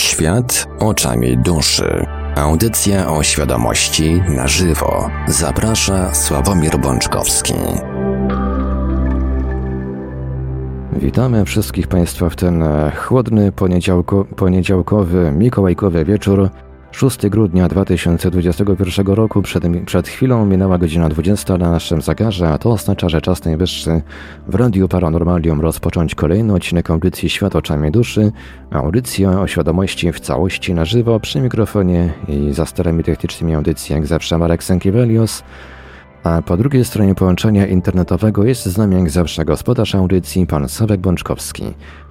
Świat oczami duszy. Audycja o świadomości na żywo. Zaprasza Sławomir Bączkowski. Witamy wszystkich Państwa w ten e, chłodny poniedziałko, poniedziałkowy, mikołajkowy wieczór 6 grudnia 2021 roku, przed, przed chwilą minęła godzina 20 na naszym zagarze, a to oznacza, że czas najwyższy w Radiu Paranormalium rozpocząć kolejny odcinek audycji Świat oczami duszy, audycja o świadomości w całości na żywo przy mikrofonie i za sterami technicznymi audycji jak zawsze Marek Sękiewelios, a po drugiej stronie połączenia internetowego jest z nami jak zawsze gospodarz audycji, pan Sławek Bączkowski.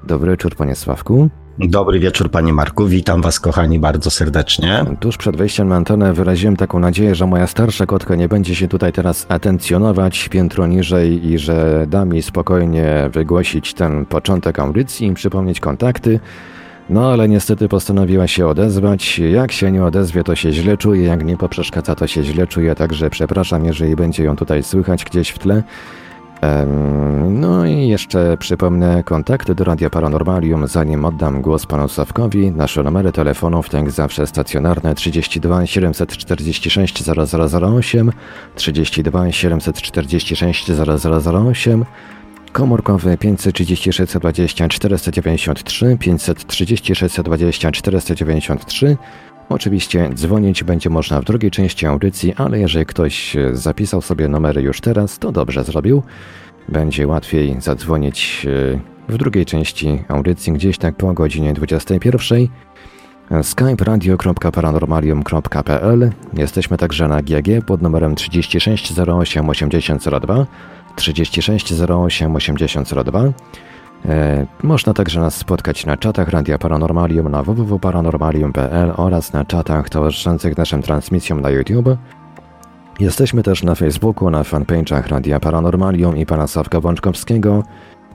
Dobry wieczór, panie Sławku. Dobry wieczór, panie Marku. Witam was, kochani, bardzo serdecznie. Tuż przed wejściem na antenę wyraziłem taką nadzieję, że moja starsza kotka nie będzie się tutaj teraz atencjonować piętro niżej i że da mi spokojnie wygłosić ten początek audycji i przypomnieć kontakty. No ale niestety postanowiła się odezwać. Jak się nie odezwie, to się źle czuje, jak nie poprzeszkadza, to się źle czuje, także przepraszam, jeżeli będzie ją tutaj słychać gdzieś w tle. No i jeszcze przypomnę kontakty do Radia Paranormalium, zanim oddam głos panu Sławkowi. Nasze numery telefonów, tak zawsze stacjonarne 32 746 0008, 32 746 0008, komórkowy 536 20 493, 536 20 493, Oczywiście dzwonić będzie można w drugiej części audycji, ale jeżeli ktoś zapisał sobie numery już teraz, to dobrze zrobił. Będzie łatwiej zadzwonić e, w drugiej części audycji, gdzieś tak po godzinie 21. Skype radio.paranormalium.pl Jesteśmy także na GG pod numerem 3608 8002 3608 8002 E, można także nas spotkać na czatach Radia Paranormalium na www.paranormalium.pl oraz na czatach towarzyszących naszym transmisjom na YouTube. Jesteśmy też na Facebooku, na fanpage'ach Radia Paranormalium i pana Sławka Bączkowskiego.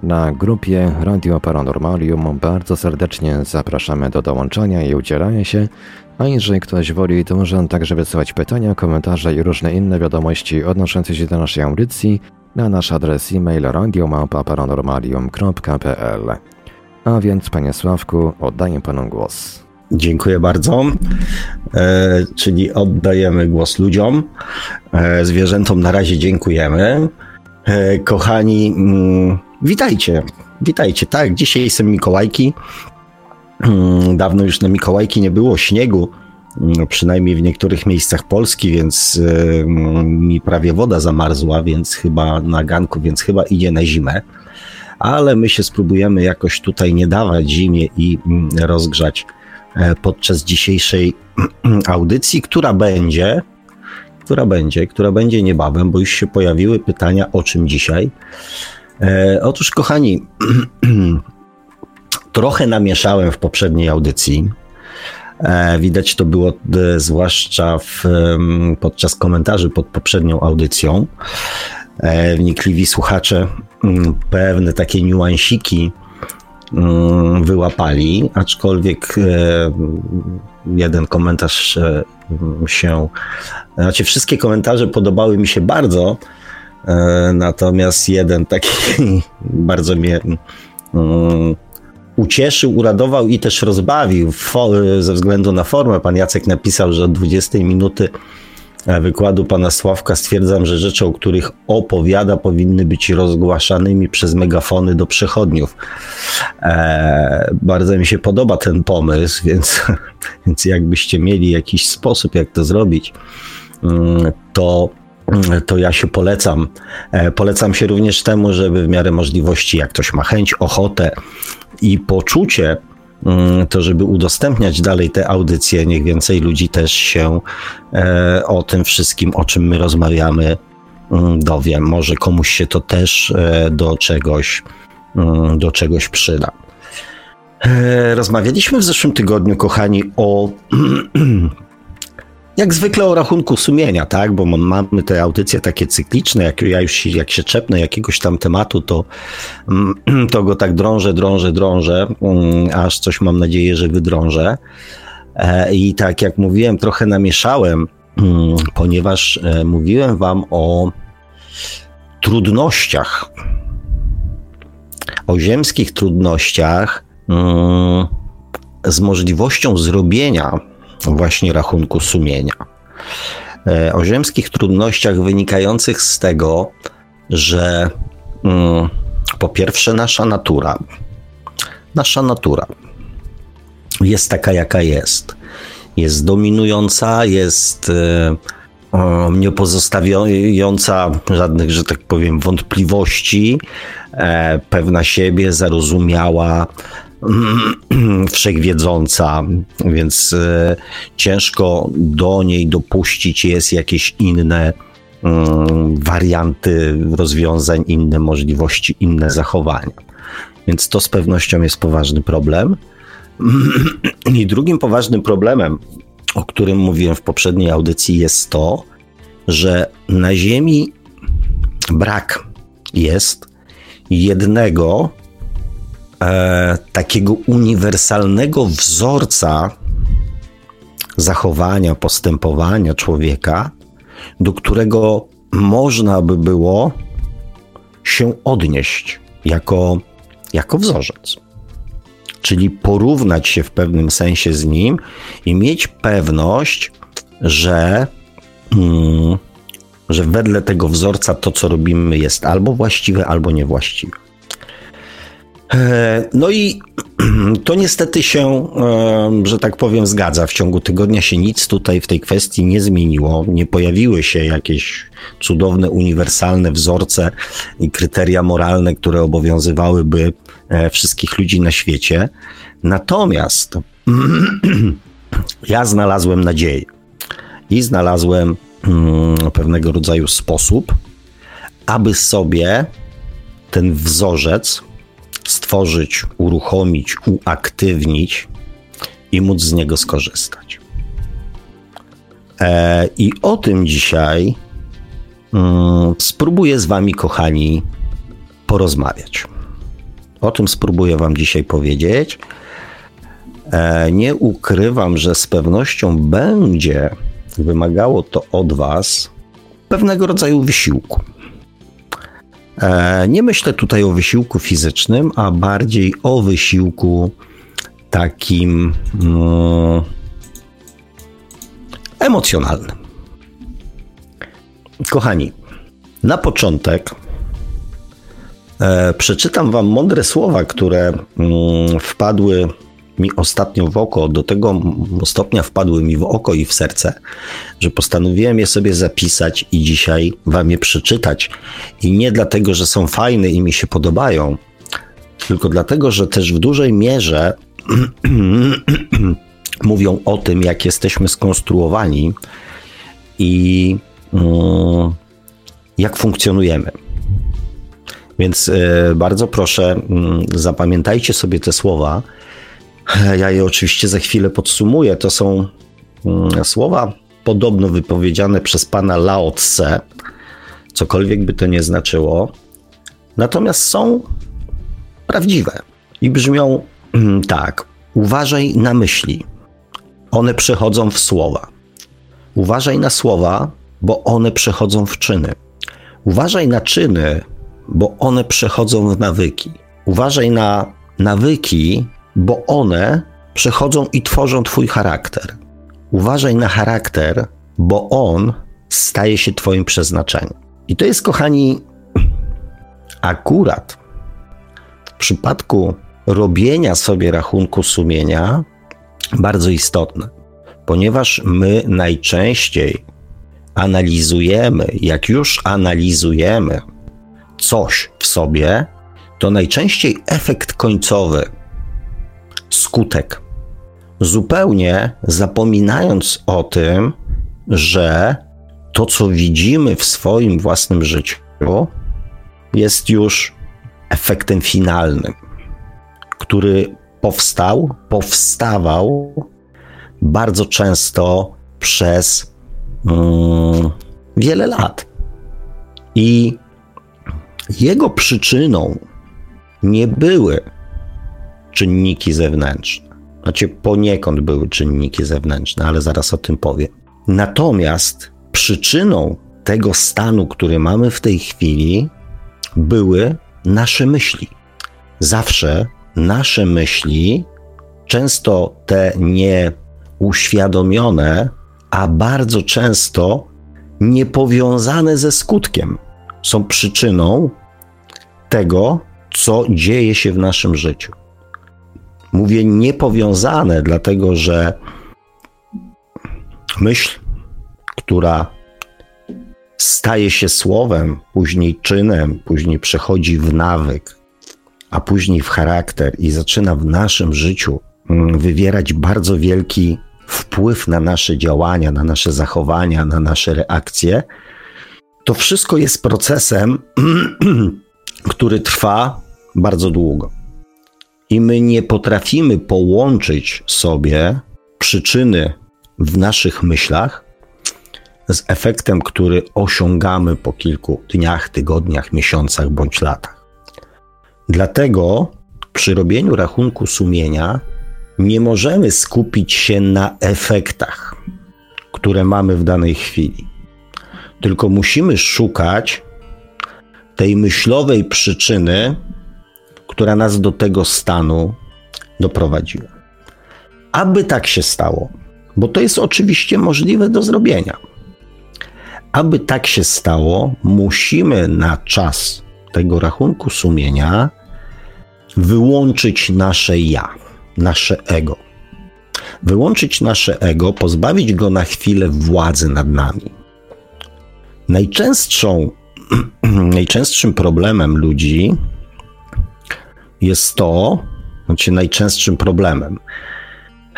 Na grupie Radio Paranormalium bardzo serdecznie zapraszamy do dołączania i udzielania się, a jeżeli ktoś woli, to może on także wysyłać pytania, komentarze i różne inne wiadomości odnoszące się do naszej audycji na nasz adres e-mail radiomapa.paranormalium.pl. A więc, panie Sławku, oddaję panu głos. Dziękuję bardzo. E, czyli oddajemy głos ludziom. E, zwierzętom na razie dziękujemy. E, kochani, mm, witajcie. Witajcie. Tak, dzisiaj są Mikołajki. Mm, dawno już na Mikołajki nie było śniegu przynajmniej w niektórych miejscach Polski, więc y, mi prawie woda zamarzła, więc chyba na ganku, więc chyba idzie na zimę. Ale my się spróbujemy jakoś tutaj nie dawać zimie i mm, rozgrzać e, podczas dzisiejszej audycji, która będzie, która będzie, która będzie niebawem, bo już się pojawiły pytania, o czym dzisiaj. E, otóż, kochani, trochę namieszałem w poprzedniej audycji. E, widać to było e, zwłaszcza w, podczas komentarzy pod poprzednią audycją. E, wnikliwi słuchacze mm, pewne takie niuansiki mm, wyłapali, aczkolwiek jeden komentarz się, znaczy wszystkie komentarze podobały mi się bardzo, natomiast jeden taki bardzo mnie mm, ucieszył, uradował i też rozbawił ze względu na formę. Pan Jacek napisał, że od 20 minuty e, wykładu pana Sławka stwierdzam, że rzeczy, o których opowiada, powinny być rozgłaszanymi przez megafony do przechodniów. E, bardzo mi się podoba ten pomysł, więc, więc jakbyście mieli jakiś sposób, jak to zrobić, mm, to to ja się polecam. E, polecam się również temu, żeby w miarę możliwości, jak ktoś ma chęć, ochotę, i poczucie, mm, to żeby udostępniać dalej te audycje, niech więcej ludzi też się e, o tym wszystkim, o czym my rozmawiamy, mm, dowie. Może komuś się to też e, do czegoś, mm, do czegoś przyda. E, rozmawialiśmy w zeszłym tygodniu, kochani, o jak zwykle o rachunku sumienia, tak? Bo mamy te audycje takie cykliczne, jak ja już jak się czepnę jakiegoś tam tematu, to, mm, to go tak drążę, drążę, drążę, mm, aż coś mam nadzieję, że wydrążę. E, I tak jak mówiłem, trochę namieszałem, mm, ponieważ e, mówiłem wam o trudnościach, o ziemskich trudnościach, z możliwością zrobienia właśnie rachunku sumienia. E, o ziemskich trudnościach wynikających z tego, że mm, po pierwsze nasza natura, nasza natura jest taka, jaka jest. Jest dominująca, jest e, nie pozostawiająca żadnych, że tak powiem, wątpliwości, e, pewna siebie, zarozumiała, wszechwiedząca, więc e, ciężko do niej dopuścić jest jakieś inne mm, warianty rozwiązań, inne możliwości, inne zachowania. Więc to z pewnością jest poważny problem. I drugim poważnym problemem, o którym mówiłem w poprzedniej audycji, jest to, że na Ziemi brak jest jednego e, takiego uniwersalnego wzorca zachowania, postępowania człowieka, do którego można by było się odnieść jako, jako wzorzec. Czyli porównać się w pewnym sensie z nim i mieć pewność, że, mm, że wedle tego wzorca to, co robimy, jest albo właściwe, albo niewłaściwe. E, no i to niestety się, e, że tak powiem, zgadza. W ciągu tygodnia się nic tutaj w tej kwestii nie zmieniło. Nie pojawiły się jakieś cudowne, uniwersalne wzorce i kryteria moralne, które obowiązywałyby e, wszystkich ludzi na świecie. Natomiast ja znalazłem nadzieję i znalazłem mm, pewnego rodzaju sposób, aby sobie ten wzorzec stworzyć, uruchomić, uaktywnić i móc z niego skorzystać. E, I o tym dzisiaj mm, spróbuję z Wami, kochani, porozmawiać. O tym spróbuję Wam dzisiaj powiedzieć. E, nie ukrywam, że z pewnością będzie wymagało to od Was pewnego rodzaju wysiłku. E, nie myślę tutaj o wysiłku fizycznym, a bardziej o wysiłku takim no, emocjonalnym. Kochani, na początek e, przeczytam Wam mądre słowa, które mm, wpadły mi ostatnio w oko, do tego stopnia wpadły mi w oko i w serce, że postanowiłem je sobie zapisać i dzisiaj wam je przeczytać. I nie dlatego, że są fajne i mi się podobają, tylko dlatego, że też w dużej mierze mówią o tym, jak jesteśmy skonstruowani i mm, jak funkcjonujemy. Więc e, bardzo proszę, mm, zapamiętajcie sobie te słowa ja je oczywiście za chwilę podsumuję. To są mm, słowa podobno wypowiedziane przez pana Lao Tse, cokolwiek by to nie znaczyło. Natomiast są prawdziwe i brzmią mm, tak: uważaj na myśli. One przechodzą w słowa. Uważaj na słowa, bo one przechodzą w czyny. Uważaj na czyny, bo one przechodzą w nawyki. Uważaj na nawyki, bo one przechodzą i tworzą Twój charakter. Uważaj na charakter, bo on staje się Twoim przeznaczeniem. I to jest, kochani, akurat w przypadku robienia sobie rachunku sumienia bardzo istotne, ponieważ my najczęściej analizujemy, jak już analizujemy coś w sobie, to najczęściej efekt końcowy skutek. Zupełnie zapominając o tym, że to, co widzimy w swoim własnym życiu, jest już efektem finalnym, który powstał, powstawał bardzo często przez mm, wiele lat. I jego przyczyną nie były czynniki zewnętrzne. Znaczy poniekąd były czynniki zewnętrzne, ale zaraz o tym powiem. Natomiast przyczyną tego stanu, który mamy w tej chwili, były nasze myśli. Zawsze nasze myśli często te nieuświadomione, a bardzo często niepowiązane ze skutkiem, są przyczyną tego, co dzieje się w naszym życiu. Mówię niepowiązane, dlatego że myśl, która staje się słowem, później czynem, później przechodzi w nawyk, a później w charakter i zaczyna w naszym życiu mm, wywierać bardzo wielki wpływ na nasze działania, na nasze zachowania, na nasze reakcje, to wszystko jest procesem, który trwa bardzo długo. I my nie potrafimy połączyć sobie przyczyny w naszych myślach z efektem, który osiągamy po kilku dniach, tygodniach, miesiącach bądź latach. Dlatego przy robieniu rachunku sumienia nie możemy skupić się na efektach, które mamy w danej chwili, tylko musimy szukać tej myślowej przyczyny, która nas do tego stanu doprowadziła. Aby tak się stało, bo to jest oczywiście możliwe do zrobienia. Aby tak się stało, musimy na czas tego rachunku sumienia wyłączyć nasze ja, nasze ego. Wyłączyć nasze ego, pozbawić go na chwilę władzy nad nami. Najczęstszą, najczęstszym problemem ludzi jest to, znaczy najczęstszym problemem,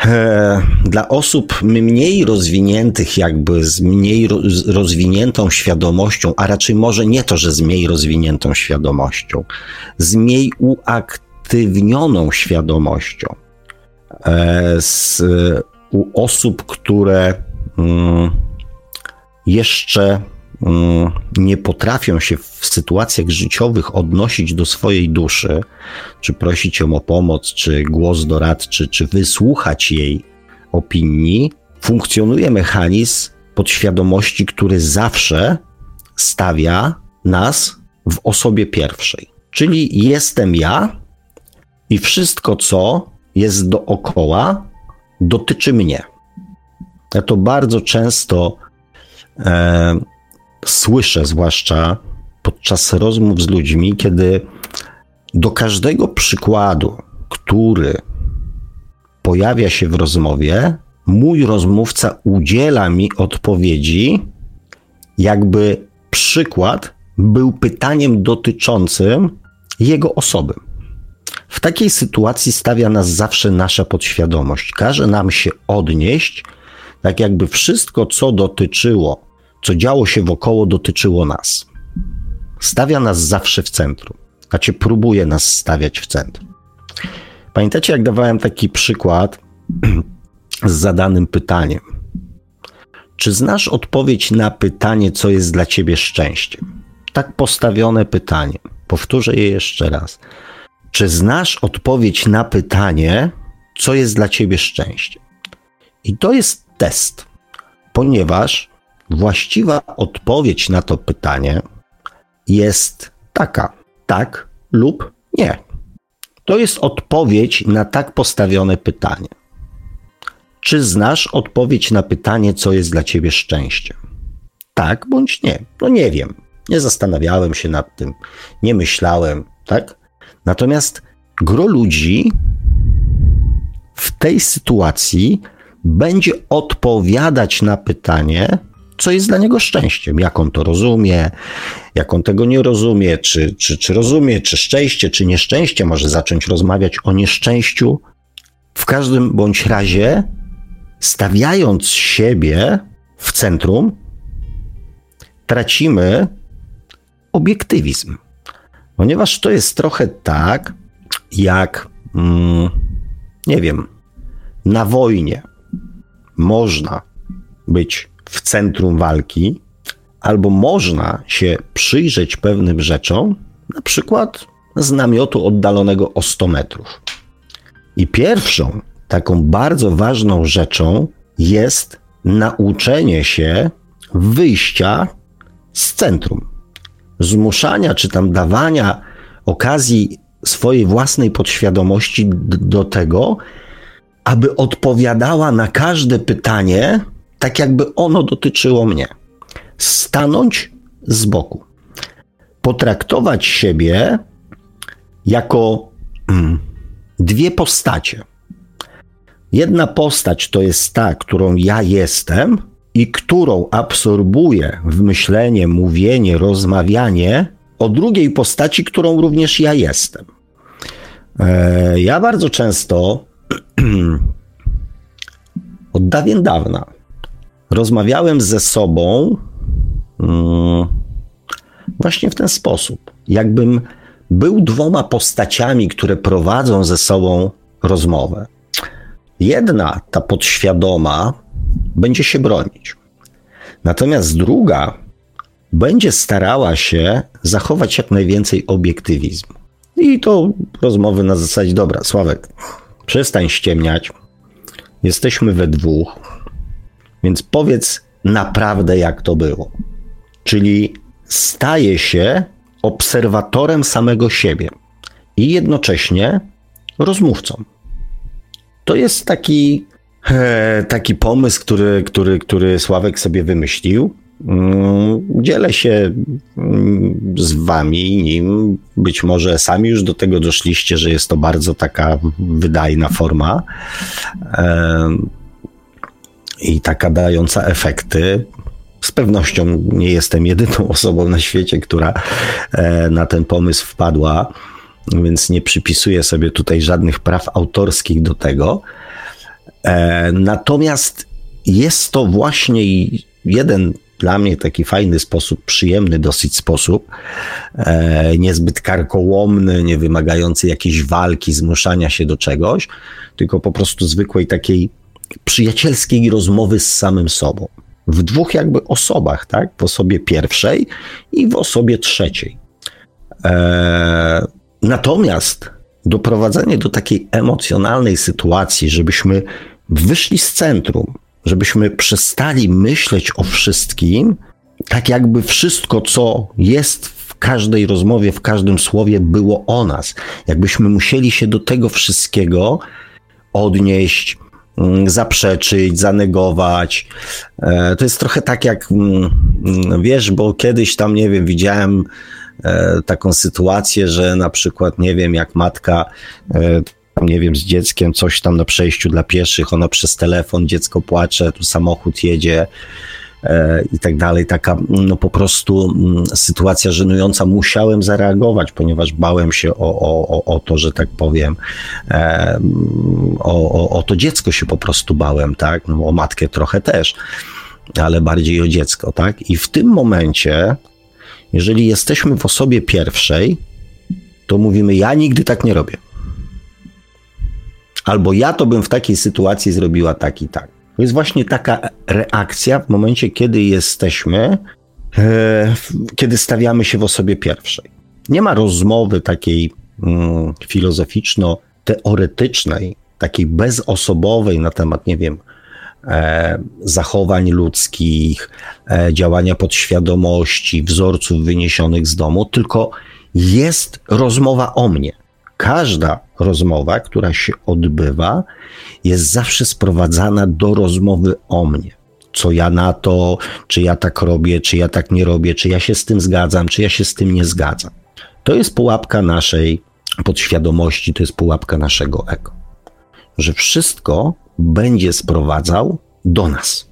e, dla osób mniej rozwiniętych, jakby z mniej rozwiniętą świadomością, a raczej może nie to, że z mniej rozwiniętą świadomością, z mniej uaktywnioną świadomością, e, z, u osób, które mm, jeszcze nie potrafią się w sytuacjach życiowych odnosić do swojej duszy, czy prosić ją o pomoc, czy głos doradczy, czy wysłuchać jej opinii, funkcjonuje mechanizm podświadomości, który zawsze stawia nas w osobie pierwszej. Czyli jestem ja i wszystko, co jest dookoła, dotyczy mnie. Ja to bardzo często e, słyszę, zwłaszcza podczas rozmów z ludźmi, kiedy do każdego przykładu, który pojawia się w rozmowie, mój rozmówca udziela mi odpowiedzi, jakby przykład był pytaniem dotyczącym jego osoby. W takiej sytuacji stawia nas zawsze nasza podświadomość. Każe nam się odnieść, tak jakby wszystko, co dotyczyło co działo się wokoło, dotyczyło nas. Stawia nas zawsze w centrum. Znaczy, próbuje nas stawiać w centrum. Pamiętacie, jak dawałem taki przykład z zadanym pytaniem? Czy znasz odpowiedź na pytanie, co jest dla ciebie szczęściem? Tak postawione pytanie. Powtórzę je jeszcze raz. Czy znasz odpowiedź na pytanie, co jest dla ciebie szczęściem? I to jest test, ponieważ Właściwa odpowiedź na to pytanie jest taka: tak lub nie. To jest odpowiedź na tak postawione pytanie. Czy znasz odpowiedź na pytanie, co jest dla ciebie szczęściem? Tak bądź nie? No nie wiem. Nie zastanawiałem się nad tym, nie myślałem, tak? Natomiast gro ludzi w tej sytuacji będzie odpowiadać na pytanie, co jest dla niego szczęściem, jak on to rozumie, jak on tego nie rozumie, czy, czy, czy rozumie, czy szczęście, czy nieszczęście, może zacząć rozmawiać o nieszczęściu. W każdym bądź razie, stawiając siebie w centrum, tracimy obiektywizm. Ponieważ to jest trochę tak, jak, mm, nie wiem, na wojnie można być w centrum walki, albo można się przyjrzeć pewnym rzeczom, na przykład z namiotu oddalonego o 100 metrów. I pierwszą taką bardzo ważną rzeczą jest nauczenie się wyjścia z centrum, zmuszania czy tam dawania okazji swojej własnej podświadomości do tego, aby odpowiadała na każde pytanie, tak jakby ono dotyczyło mnie. Stanąć z boku. Potraktować siebie jako mm, dwie postacie. Jedna postać to jest ta, którą ja jestem i którą absorbuję w myślenie, mówienie, rozmawianie o drugiej postaci, którą również ja jestem. E, ja bardzo często od dawien dawna rozmawiałem ze sobą mm, właśnie w ten sposób. Jakbym był dwoma postaciami, które prowadzą ze sobą rozmowę. Jedna, ta podświadoma, będzie się bronić. Natomiast druga będzie starała się zachować jak najwięcej obiektywizmu. I to rozmowy na zasadzie, dobra, Sławek, przestań ściemniać. Jesteśmy we dwóch, więc powiedz naprawdę, jak to było. Czyli staje się obserwatorem samego siebie i jednocześnie rozmówcą. To jest taki, taki pomysł, który, który, który Sławek sobie wymyślił. Mm, dzielę się mm, z wami nim. Być może sami już do tego doszliście, że jest to bardzo taka wydajna forma i taka dająca efekty. Z pewnością nie jestem jedyną osobą na świecie, która e, na ten pomysł wpadła, więc nie przypisuję sobie tutaj żadnych praw autorskich do tego. E, natomiast jest to właśnie jeden dla mnie taki fajny sposób, przyjemny dosyć sposób, e, niezbyt karkołomny, nie wymagający jakiejś walki, zmuszania się do czegoś, tylko po prostu zwykłej takiej przyjacielskiej rozmowy z samym sobą w dwóch jakby osobach, tak? W osobie pierwszej i w osobie trzeciej. Eee, natomiast doprowadzenie do takiej emocjonalnej sytuacji, żebyśmy wyszli z centrum, żebyśmy przestali myśleć o wszystkim, tak jakby wszystko, co jest w każdej rozmowie, w każdym słowie było o nas. Jakbyśmy musieli się do tego wszystkiego odnieść, zaprzeczyć, zanegować. E, to jest trochę tak jak, mm, mm, wiesz, bo kiedyś tam, nie wiem, widziałem e, taką sytuację, że na przykład, nie wiem, jak matka e, nie wiem, z dzieckiem, coś tam na przejściu dla pieszych, ona przez telefon, dziecko płacze, tu samochód jedzie, i tak dalej. Taka no po prostu mm, sytuacja żenująca. Musiałem zareagować, ponieważ bałem się o, o, o to, że tak powiem, e, o, o, o to dziecko się po prostu bałem, tak? No, o matkę trochę też, ale bardziej o dziecko, tak? I w tym momencie, jeżeli jesteśmy w osobie pierwszej, to mówimy, ja nigdy tak nie robię. Albo ja to bym w takiej sytuacji zrobiła tak i tak. To jest właśnie taka reakcja w momencie, kiedy jesteśmy, e, kiedy stawiamy się w osobie pierwszej. Nie ma rozmowy takiej mm, filozoficzno-teoretycznej, takiej bezosobowej na temat, nie wiem, e, zachowań ludzkich, e, działania podświadomości, wzorców wyniesionych z domu, tylko jest rozmowa o mnie. Każda rozmowa, która się odbywa, jest zawsze sprowadzana do rozmowy o mnie. Co ja na to, czy ja tak robię, czy ja tak nie robię, czy ja się z tym zgadzam, czy ja się z tym nie zgadzam. To jest pułapka naszej podświadomości, to jest pułapka naszego ego. Że wszystko będzie sprowadzał do nas.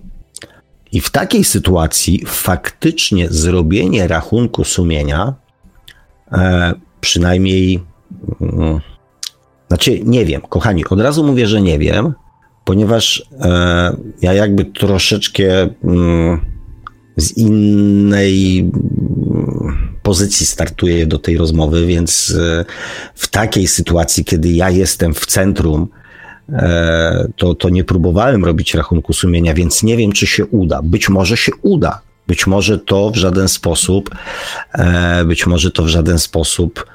I w takiej sytuacji faktycznie zrobienie rachunku sumienia, e, przynajmniej znaczy, nie wiem, kochani, od razu mówię, że nie wiem, ponieważ e, ja jakby troszeczkę mm, z innej mm, pozycji startuję do tej rozmowy, więc e, w takiej sytuacji, kiedy ja jestem w centrum, e, to, to nie próbowałem robić rachunku sumienia, więc nie wiem, czy się uda. Być może się uda. Być może to w żaden sposób, e, być może to w żaden sposób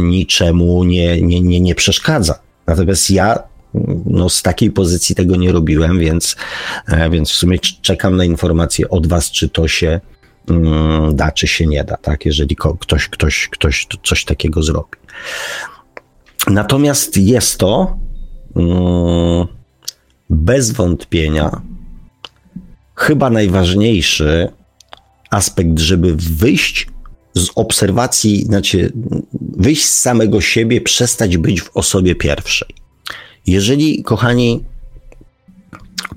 niczemu nie, nie, nie, nie przeszkadza. Natomiast ja no, z takiej pozycji tego nie robiłem, więc, e, więc w sumie czekam na informację od Was, czy to się mm, da, czy się nie da, tak? Jeżeli ktoś, ktoś, ktoś coś takiego zrobi. Natomiast jest to mm, bez wątpienia chyba najważniejszy aspekt, żeby wyjść z obserwacji, znaczy wyjść z samego siebie, przestać być w osobie pierwszej. Jeżeli, kochani,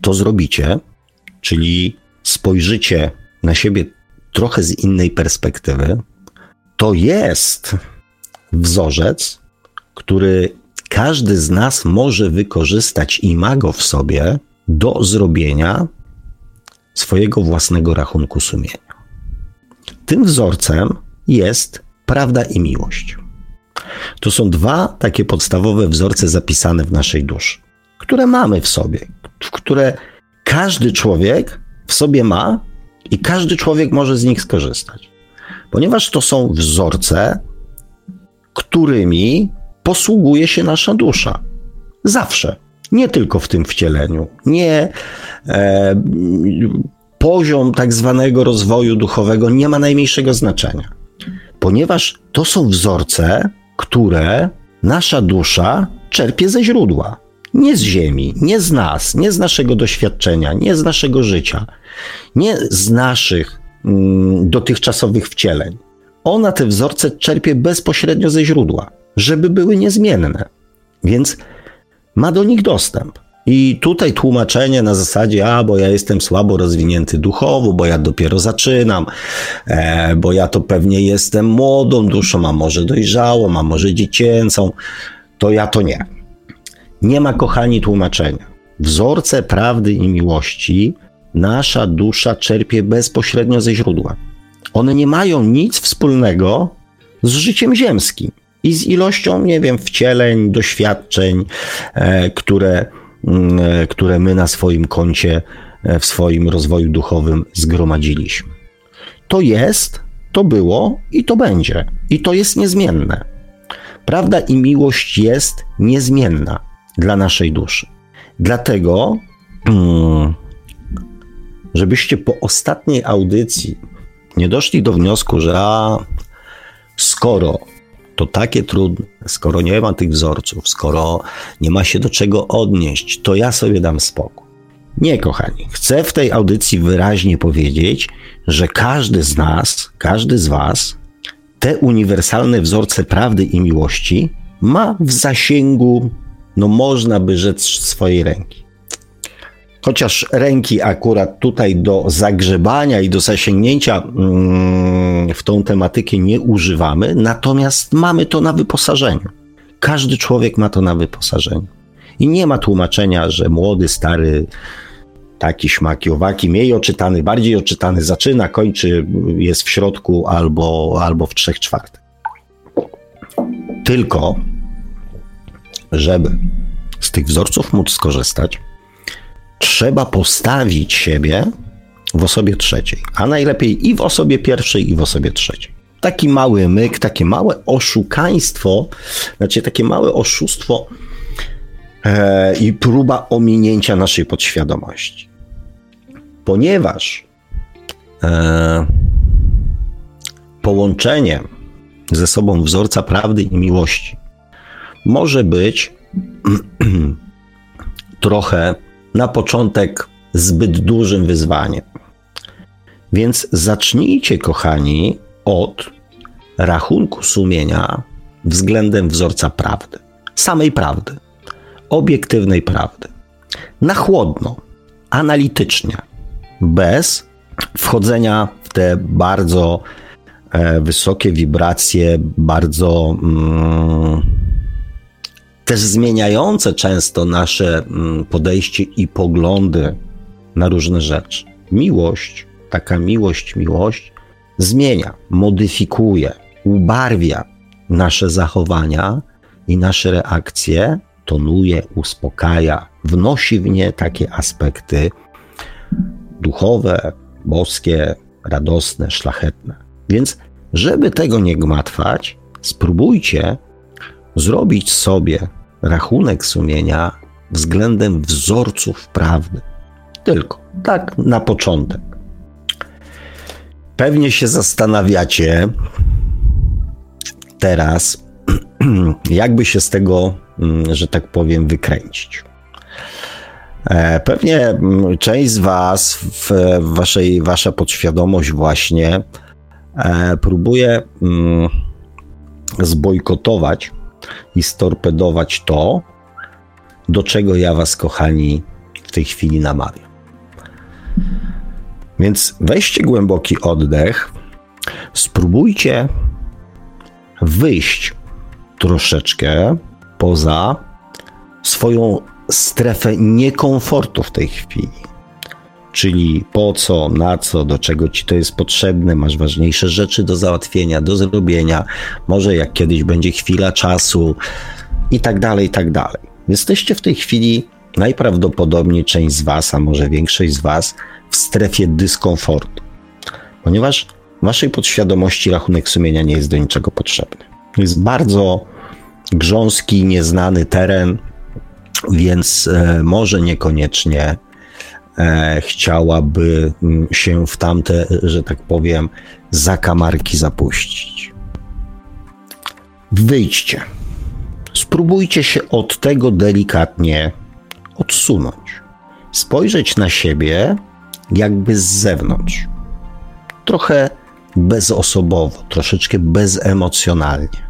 to zrobicie, czyli spojrzycie na siebie trochę z innej perspektywy, to jest wzorzec, który każdy z nas może wykorzystać i ma go w sobie do zrobienia swojego własnego rachunku sumienia. Tym wzorcem jest prawda i miłość. To są dwa takie podstawowe wzorce zapisane w naszej duszy, które mamy w sobie, które każdy człowiek w sobie ma i każdy człowiek może z nich skorzystać. Ponieważ to są wzorce, którymi posługuje się nasza dusza. Zawsze. Nie tylko w tym wcieleniu. Nie e, poziom tak zwanego rozwoju duchowego nie ma najmniejszego znaczenia. Ponieważ to są wzorce, które nasza dusza czerpie ze źródła. Nie z ziemi, nie z nas, nie z naszego doświadczenia, nie z naszego życia, nie z naszych mm, dotychczasowych wcieleń. Ona te wzorce czerpie bezpośrednio ze źródła, żeby były niezmienne. Więc ma do nich dostęp. I tutaj tłumaczenie na zasadzie, a bo ja jestem słabo rozwinięty duchowo, bo ja dopiero zaczynam, e, bo ja to pewnie jestem młodą duszą, a może dojrzałą, a może dziecięcą, to ja to nie. Nie ma, kochani, tłumaczenia. Wzorce prawdy i miłości nasza dusza czerpie bezpośrednio ze źródła. One nie mają nic wspólnego z życiem ziemskim i z ilością, nie wiem, wcieleń, doświadczeń, e, które które my na swoim koncie, e, w swoim rozwoju duchowym zgromadziliśmy. To jest, to było i to będzie. I to jest niezmienne. Prawda i miłość jest niezmienna dla naszej duszy. Dlatego, mm, żebyście po ostatniej audycji nie doszli do wniosku, że a, skoro to takie trudne, skoro nie ma tych wzorców, skoro nie ma się do czego odnieść, to ja sobie dam spokój. Nie, kochani, chcę w tej audycji wyraźnie powiedzieć, że każdy z nas, każdy z Was te uniwersalne wzorce prawdy i miłości ma w zasięgu, no można by rzec, swojej ręki. Chociaż ręki akurat tutaj do zagrzebania i do zasięgnięcia mm, w tą tematykę nie używamy, natomiast mamy to na wyposażeniu. Każdy człowiek ma to na wyposażeniu. I nie ma tłumaczenia, że młody, stary, taki śmaki, owaki, mniej oczytany, bardziej oczytany, zaczyna, kończy, jest w środku albo, albo w trzech czwartych. Tylko, żeby z tych wzorców móc skorzystać, trzeba postawić siebie w osobie trzeciej, a najlepiej i w osobie pierwszej, i w osobie trzeciej. Taki mały myk, takie małe oszukaństwo, znaczy takie małe oszustwo e, i próba ominięcia naszej podświadomości. Ponieważ e, ze sobą wzorca prawdy i miłości może być trochę na początek zbyt dużym wyzwaniem. Więc zacznijcie, kochani, od rachunku sumienia względem wzorca prawdy, samej prawdy, obiektywnej prawdy. Na chłodno, analitycznie, bez wchodzenia w te bardzo e, wysokie wibracje, bardzo. Mm, też zmieniające często nasze mm, podejście i poglądy na różne rzeczy. Miłość, taka miłość, miłość zmienia, modyfikuje, ubarwia nasze zachowania i nasze reakcje, tonuje, uspokaja, wnosi w nie takie aspekty duchowe, boskie, radosne, szlachetne. Więc, żeby tego nie gmatwać, spróbujcie zrobić sobie rachunek sumienia względem wzorców prawdy. Tylko tak na początek. Pewnie się zastanawiacie teraz, jakby się z tego mm, że tak powiem, wykręcić. E, pewnie mm, część z Was, w waszej, wasza podświadomość właśnie e, próbuje mm, zbojkotować i storpedować to, do czego ja Was, kochani, w tej chwili namawiam. Więc weźcie głęboki oddech, spróbujcie wyjść troszeczkę poza swoją strefę niekomfortu w tej chwili. Czyli po co, na co, do czego ci to jest potrzebne, masz ważniejsze rzeczy do załatwienia, do zrobienia, może jak kiedyś będzie chwila czasu i tak dalej, i tak dalej. Jesteście w tej chwili najprawdopodobniej część z Was, a może większość z Was, w strefie dyskomfortu, ponieważ w Waszej podświadomości rachunek sumienia nie jest do niczego potrzebny. Jest bardzo grząski, nieznany teren, więc e, może niekoniecznie chciałaby mm, się w tamte, że tak powiem, zakamarki zapuścić. Wyjdźcie. Spróbujcie się od tego delikatnie odsunąć. Spojrzeć na siebie jakby z zewnątrz. Trochę bezosobowo, troszeczkę bezemocjonalnie.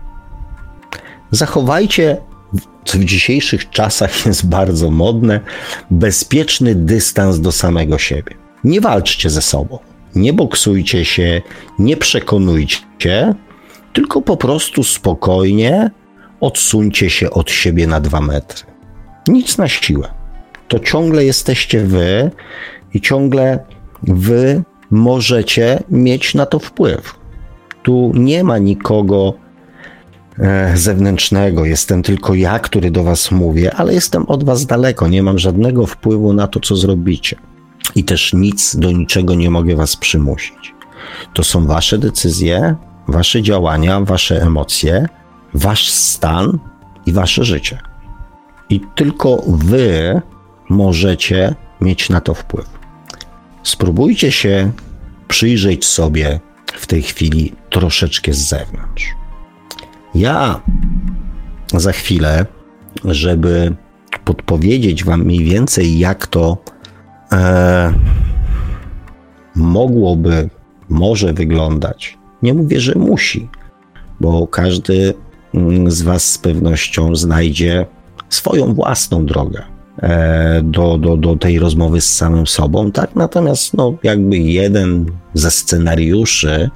Zachowajcie, co w dzisiejszych czasach jest bardzo modne, bezpieczny dystans do samego siebie. Nie walczcie ze sobą, nie boksujcie się, nie przekonujcie, tylko po prostu spokojnie odsuńcie się od siebie na dwa metry. Nic na siłę. To ciągle jesteście wy i ciągle wy możecie mieć na to wpływ. Tu nie ma nikogo zewnętrznego, jestem tylko ja, który do Was mówię, ale jestem od Was daleko, nie mam żadnego wpływu na to, co zrobicie. I też nic do niczego nie mogę Was przymusić. To są Wasze decyzje, Wasze działania, Wasze emocje, Wasz stan i Wasze życie. I tylko Wy możecie mieć na to wpływ. Spróbujcie się przyjrzeć sobie w tej chwili troszeczkę z zewnątrz. Ja za chwilę, żeby podpowiedzieć Wam mniej więcej, jak to e, mogłoby, może wyglądać. Nie mówię, że musi, bo każdy mm, z Was z pewnością znajdzie swoją własną drogę E, do, do, do tej rozmowy z samym sobą, tak? Natomiast no, jakby jeden ze scenariuszy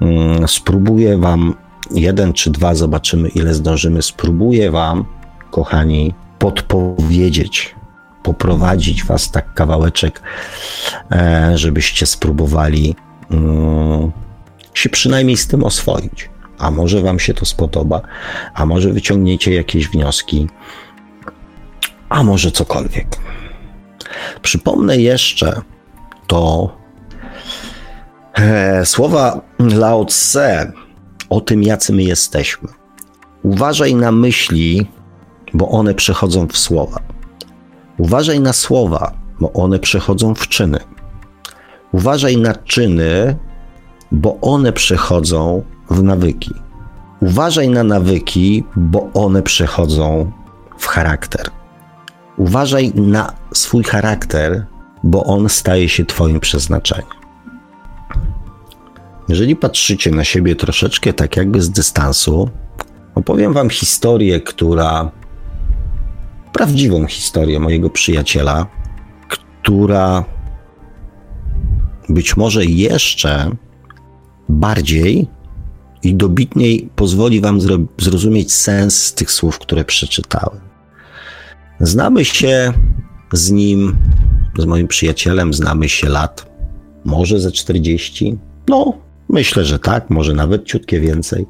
mm, spróbuję wam, jeden czy dwa, zobaczymy ile zdążymy, spróbuję wam, kochani, podpowiedzieć, poprowadzić was tak kawałeczek, e, żebyście spróbowali mm, się przynajmniej z tym oswoić. A może wam się to spodoba, a może wyciągniecie jakieś wnioski, a może cokolwiek. Przypomnę jeszcze to e, słowa Lao Tse o tym, jacy my jesteśmy. Uważaj na myśli, bo one przechodzą w słowa. Uważaj na słowa, bo one przechodzą w czyny. Uważaj na czyny, bo one przechodzą w nawyki. Uważaj na nawyki, bo one przechodzą w charakter. Uważaj na swój charakter, bo on staje się Twoim przeznaczeniem. Jeżeli patrzycie na siebie troszeczkę tak jakby z dystansu, opowiem Wam historię, która. prawdziwą historię mojego przyjaciela, która być może jeszcze bardziej i dobitniej pozwoli Wam zrozumieć sens tych słów, które przeczytałem. Znamy się z nim, z moim przyjacielem, znamy się lat, może ze 40. No, myślę, że tak, może nawet ciutkie więcej.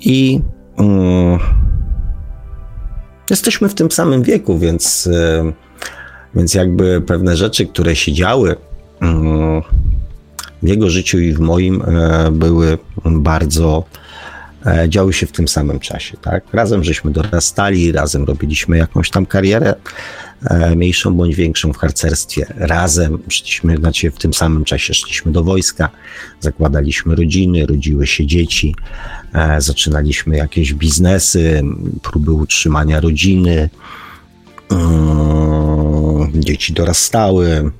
I mm, jesteśmy w tym samym wieku, więc, y, więc jakby pewne rzeczy, które się działy mm, w jego życiu i w moim, y, były bardzo E, działy się w tym samym czasie. Tak? Razem żeśmy dorastali, razem robiliśmy jakąś tam karierę e, mniejszą bądź większą w harcerstwie. Razem szliśmy, znaczy w tym samym czasie szliśmy do wojska, zakładaliśmy rodziny, rodziły się dzieci, e, zaczynaliśmy jakieś biznesy, próby utrzymania rodziny. Mm, dzieci dorastały,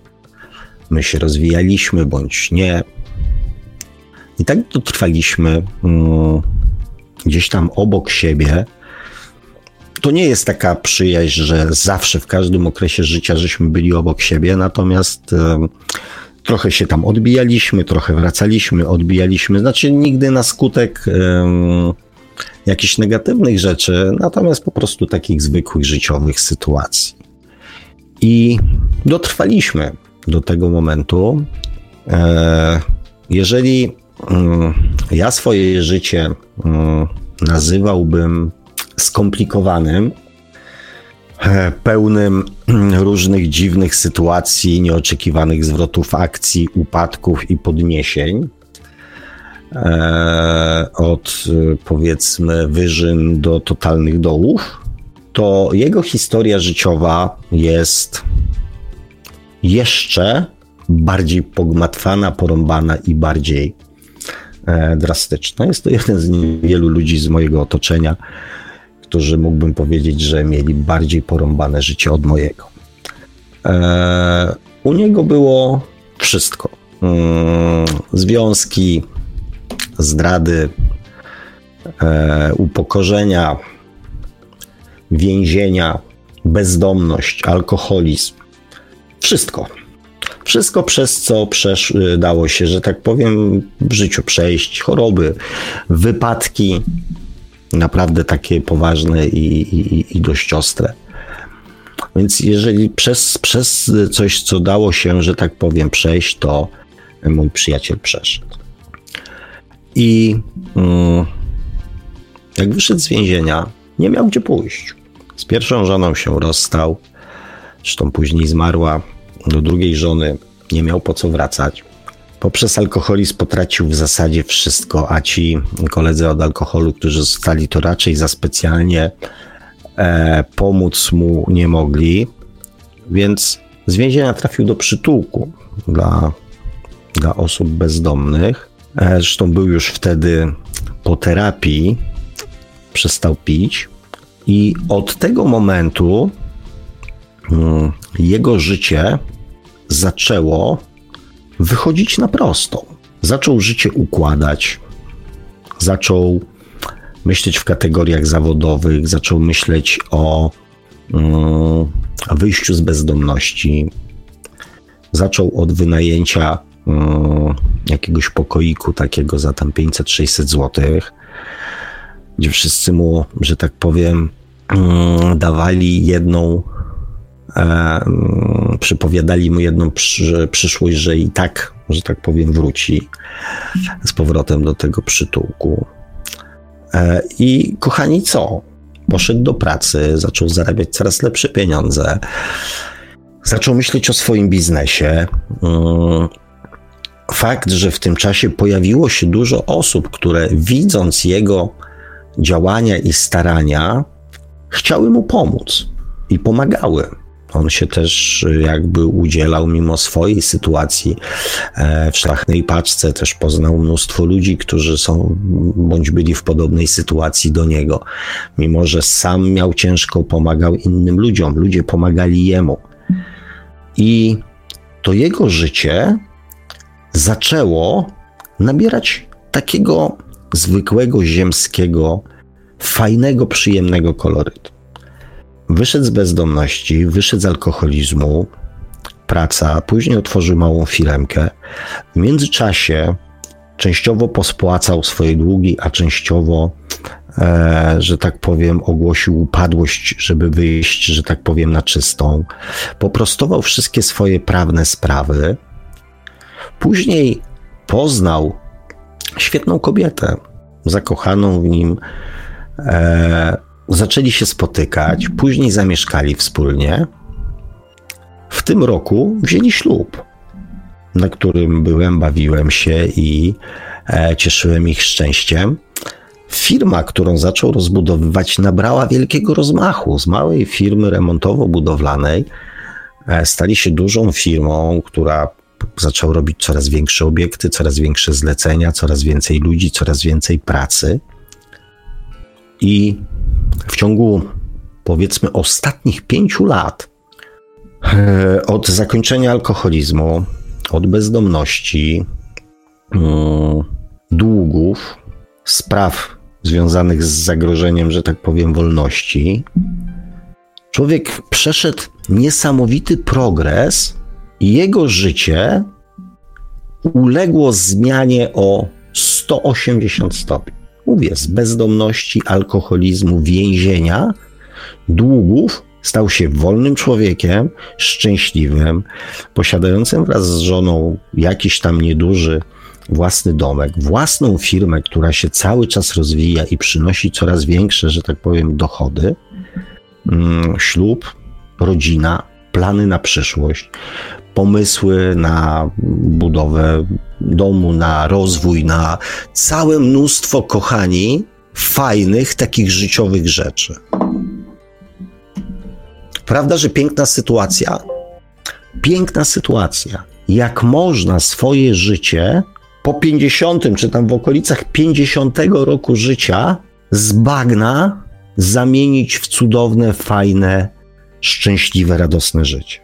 my się rozwijaliśmy bądź nie. I tak dotrwaliśmy mm, gdzieś tam obok siebie. To nie jest taka przyjaźń, że zawsze w każdym okresie życia żeśmy byli obok siebie, natomiast trochę się tam odbijaliśmy, trochę wracaliśmy, odbijaliśmy. Znaczy nigdy na skutek jakichś negatywnych rzeczy, natomiast po prostu takich zwykłych życiowych sytuacji. I dotrwaliśmy do tego momentu. E, jeżeli mm, ja swoje życie mm, nazywałbym skomplikowanym, e, pełnym różnych dziwnych sytuacji, nieoczekiwanych zwrotów akcji, upadków i podniesień, e, od powiedzmy wyżyn do totalnych dołów, to jego historia życiowa jest jeszcze bardziej pogmatwana, porąbana i bardziej e, drastyczna. Jest to jeden z niewielu ludzi z mojego otoczenia, którzy mógłbym powiedzieć, że mieli bardziej porąbane życie od mojego. E, u niego było wszystko. Mm, związki, zdrady, e, upokorzenia, więzienia, bezdomność, alkoholizm, wszystko. Wszystko przez co przesz, dało się, że tak powiem, w życiu przejść, choroby, wypadki, naprawdę takie poważne i, i, i dość ostre. Więc jeżeli przez, przez coś, co dało się, że tak powiem, przejść, to mój przyjaciel przeszedł. I mm, jak wyszedł z więzienia, nie miał gdzie pójść. Z pierwszą żoną się rozstał, zresztą później zmarła do drugiej żony, nie miał po co wracać. Poprzez alkoholizm potracił w zasadzie wszystko, a ci koledzy od alkoholu, którzy zostali, to raczej za specjalnie e, pomóc mu nie mogli, więc z więzienia trafił do przytułku dla, dla osób bezdomnych. E, zresztą był już wtedy po terapii, przestał pić i od tego momentu mm, jego życie zaczęło wychodzić na prostą. Zaczął życie układać, zaczął myśleć w kategoriach zawodowych, zaczął myśleć o mm, wyjściu z bezdomności, zaczął od wynajęcia mm, jakiegoś pokoiku takiego za tam 500-600 złotych, gdzie wszyscy mu, że tak powiem, mm, dawali jedną przypowiadali mu jedną przyszłość, że i tak, że tak powiem, wróci z powrotem do tego przytułku. E, I kochani, co? Poszedł do pracy, zaczął zarabiać coraz lepsze pieniądze, zaczął myśleć o swoim biznesie. Mm, fakt, że w tym czasie pojawiło się dużo osób, które widząc jego działania i starania, chciały mu pomóc i pomagały. On się też jakby udzielał mimo swojej sytuacji e, w szlachnej paczce, też poznał mnóstwo ludzi, którzy są bądź byli w podobnej sytuacji do niego. Mimo, że sam miał ciężko, pomagał innym ludziom, ludzie pomagali jemu. I to jego życie zaczęło nabierać takiego zwykłego, ziemskiego, fajnego, przyjemnego kolorytu. Wyszedł z bezdomności, wyszedł z alkoholizmu, praca, później otworzył małą firmkę. W międzyczasie częściowo pospłacał swoje długi, a częściowo, e, że tak powiem, ogłosił upadłość, żeby wyjść, że tak powiem, na czystą. Poprostował wszystkie swoje prawne sprawy. Później poznał świetną kobietę, zakochaną w nim. E, zaczęli się spotykać, później zamieszkali wspólnie. W tym roku wzięli ślub, na którym byłem, bawiłem się i e, cieszyłem ich szczęściem. firma, którą zaczął rozbudowywać, nabrała wielkiego rozmachu. Z małej firmy remontowo-budowlanej e, stali się dużą firmą, która zaczął robić coraz większe obiekty, coraz większe zlecenia, coraz więcej ludzi, coraz więcej pracy. I w ciągu powiedzmy ostatnich pięciu lat, e, od zakończenia alkoholizmu, od bezdomności, mm, długów, spraw związanych z zagrożeniem, że tak powiem, wolności, człowiek przeszedł niesamowity progres i jego życie uległo zmianie o 180 stopni. Mówię, z bezdomności, alkoholizmu, więzienia, długów stał się wolnym człowiekiem, szczęśliwym, posiadającym wraz z żoną jakiś tam nieduży własny domek, własną firmę, która się cały czas rozwija i przynosi coraz większe, że tak powiem, dochody, mm, ślub, rodzina, plany na przyszłość, pomysły na budowę domu, na rozwój, na całe mnóstwo, kochani, fajnych, takich życiowych rzeczy. Prawda, że piękna sytuacja? Piękna sytuacja. Jak można swoje życie po 50, czy tam w okolicach 50 roku życia z bagna zamienić w cudowne, fajne, szczęśliwe, radosne życie.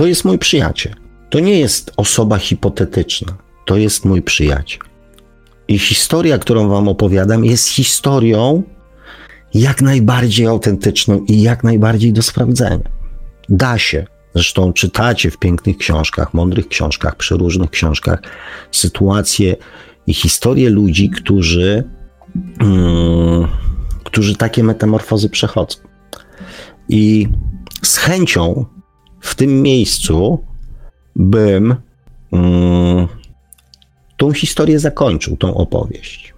To jest mój przyjaciel. To nie jest osoba hipotetyczna. To jest mój przyjaciel. I historia, którą Wam opowiadam, jest historią jak najbardziej autentyczną i jak najbardziej do sprawdzenia. Da się. Zresztą czytacie w pięknych książkach, mądrych książkach, przeróżnych książkach sytuacje i historie ludzi, którzy, mm, którzy takie metamorfozy przechodzą. I z chęcią w tym miejscu bym mm, tą historię zakończył, tą opowieść.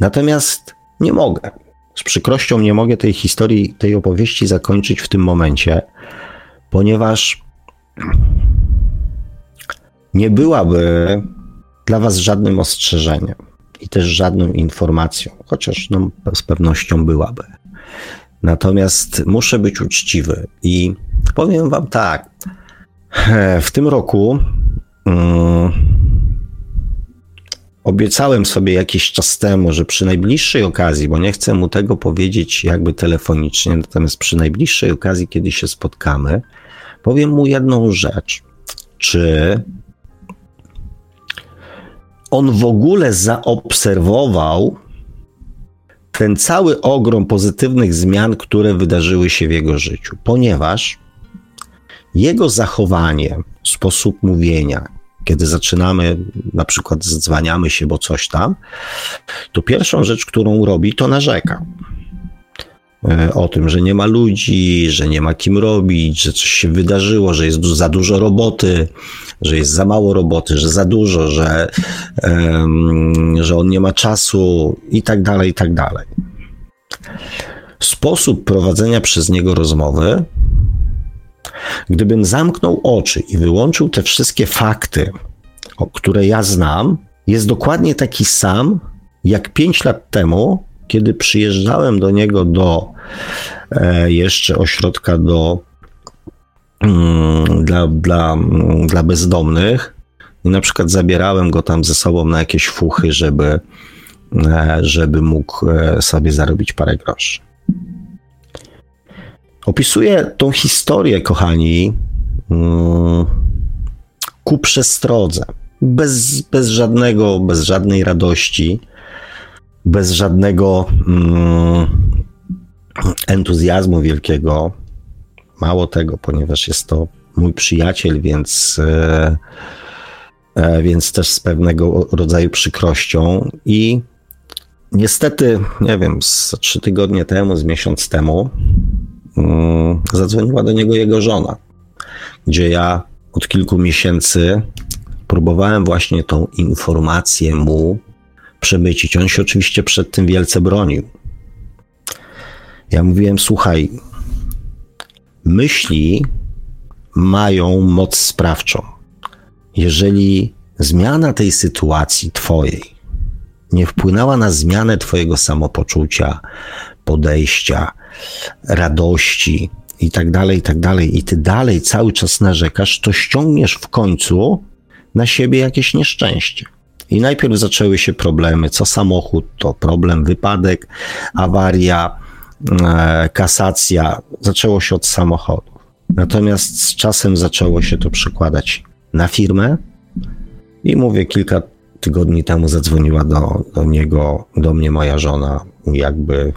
Natomiast nie mogę. Z przykrością nie mogę tej historii, tej opowieści zakończyć w tym momencie, ponieważ nie byłaby dla Was żadnym ostrzeżeniem i też żadną informacją, chociaż no, z pewnością byłaby. Natomiast muszę być uczciwy i powiem Wam tak. W tym roku um, obiecałem sobie jakiś czas temu, że przy najbliższej okazji, bo nie chcę mu tego powiedzieć jakby telefonicznie, natomiast przy najbliższej okazji, kiedy się spotkamy, powiem mu jedną rzecz. Czy on w ogóle zaobserwował ten cały ogrom pozytywnych zmian, które wydarzyły się w jego życiu, ponieważ jego zachowanie, sposób mówienia, kiedy zaczynamy, na przykład zdzwaniamy się, bo coś tam, to pierwszą rzecz, którą robi, to narzeka. E, o tym, że nie ma ludzi, że nie ma kim robić, że coś się wydarzyło, że jest za dużo roboty, że jest za mało roboty, że za dużo, że, że on nie ma czasu i tak dalej, i tak dalej. Sposób prowadzenia przez niego rozmowy, gdybym zamknął oczy i wyłączył te wszystkie fakty, o które ja znam, jest dokładnie taki sam jak pięć lat temu, kiedy przyjeżdżałem do niego do e, jeszcze ośrodka do, mm, dla, dla, mm, dla bezdomnych i na przykład zabierałem go tam ze sobą na jakieś fuchy, żeby, e, żeby mógł e, sobie zarobić parę groszy. Opisuję tą historię, kochani, mm, ku przestrodze. Bez, bez żadnego, bez żadnej radości, bez żadnego mm, entuzjazmu wielkiego. Mało tego, ponieważ jest to mój przyjaciel, więc, e, e, więc też z pewnego rodzaju przykrością. I niestety, nie wiem, z trzy tygodnie temu, z miesiąc temu, mm, zadzwoniła do niego jego żona, gdzie ja od kilku miesięcy próbowałem właśnie tą informację mu przemycić. On się oczywiście przed tym wielce bronił. Ja mówiłem, słuchaj, myśli mają moc sprawczą. Jeżeli zmiana tej sytuacji twojej nie wpłynęła na zmianę Twojego samopoczucia, podejścia, radości i tak dalej, i tak dalej, i Ty dalej cały czas narzekasz, to ściągniesz w końcu na siebie jakieś nieszczęście. I najpierw zaczęły się problemy, co samochód, to problem, wypadek, awaria, e, kasacja. Zaczęło się od samochodu. Natomiast z czasem zaczęło się to przekładać na firmę. I mówię, kilka tygodni temu zadzwoniła do, do niego, do mnie moja żona, jakby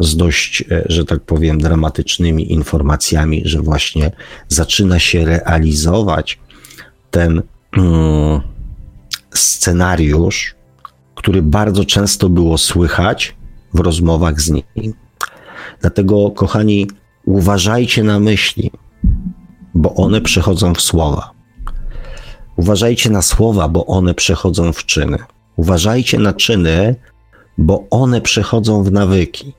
z dość, e, że tak powiem, dramatycznymi informacjami, że właśnie zaczyna się realizować ten mm, scenariusz, który bardzo często było słychać w rozmowach z nim. Dlatego, kochani, uważajcie na myśli, bo one przechodzą w słowa. Uważajcie na słowa, bo one przechodzą w czyny. Uważajcie na czyny, bo one przechodzą w nawyki.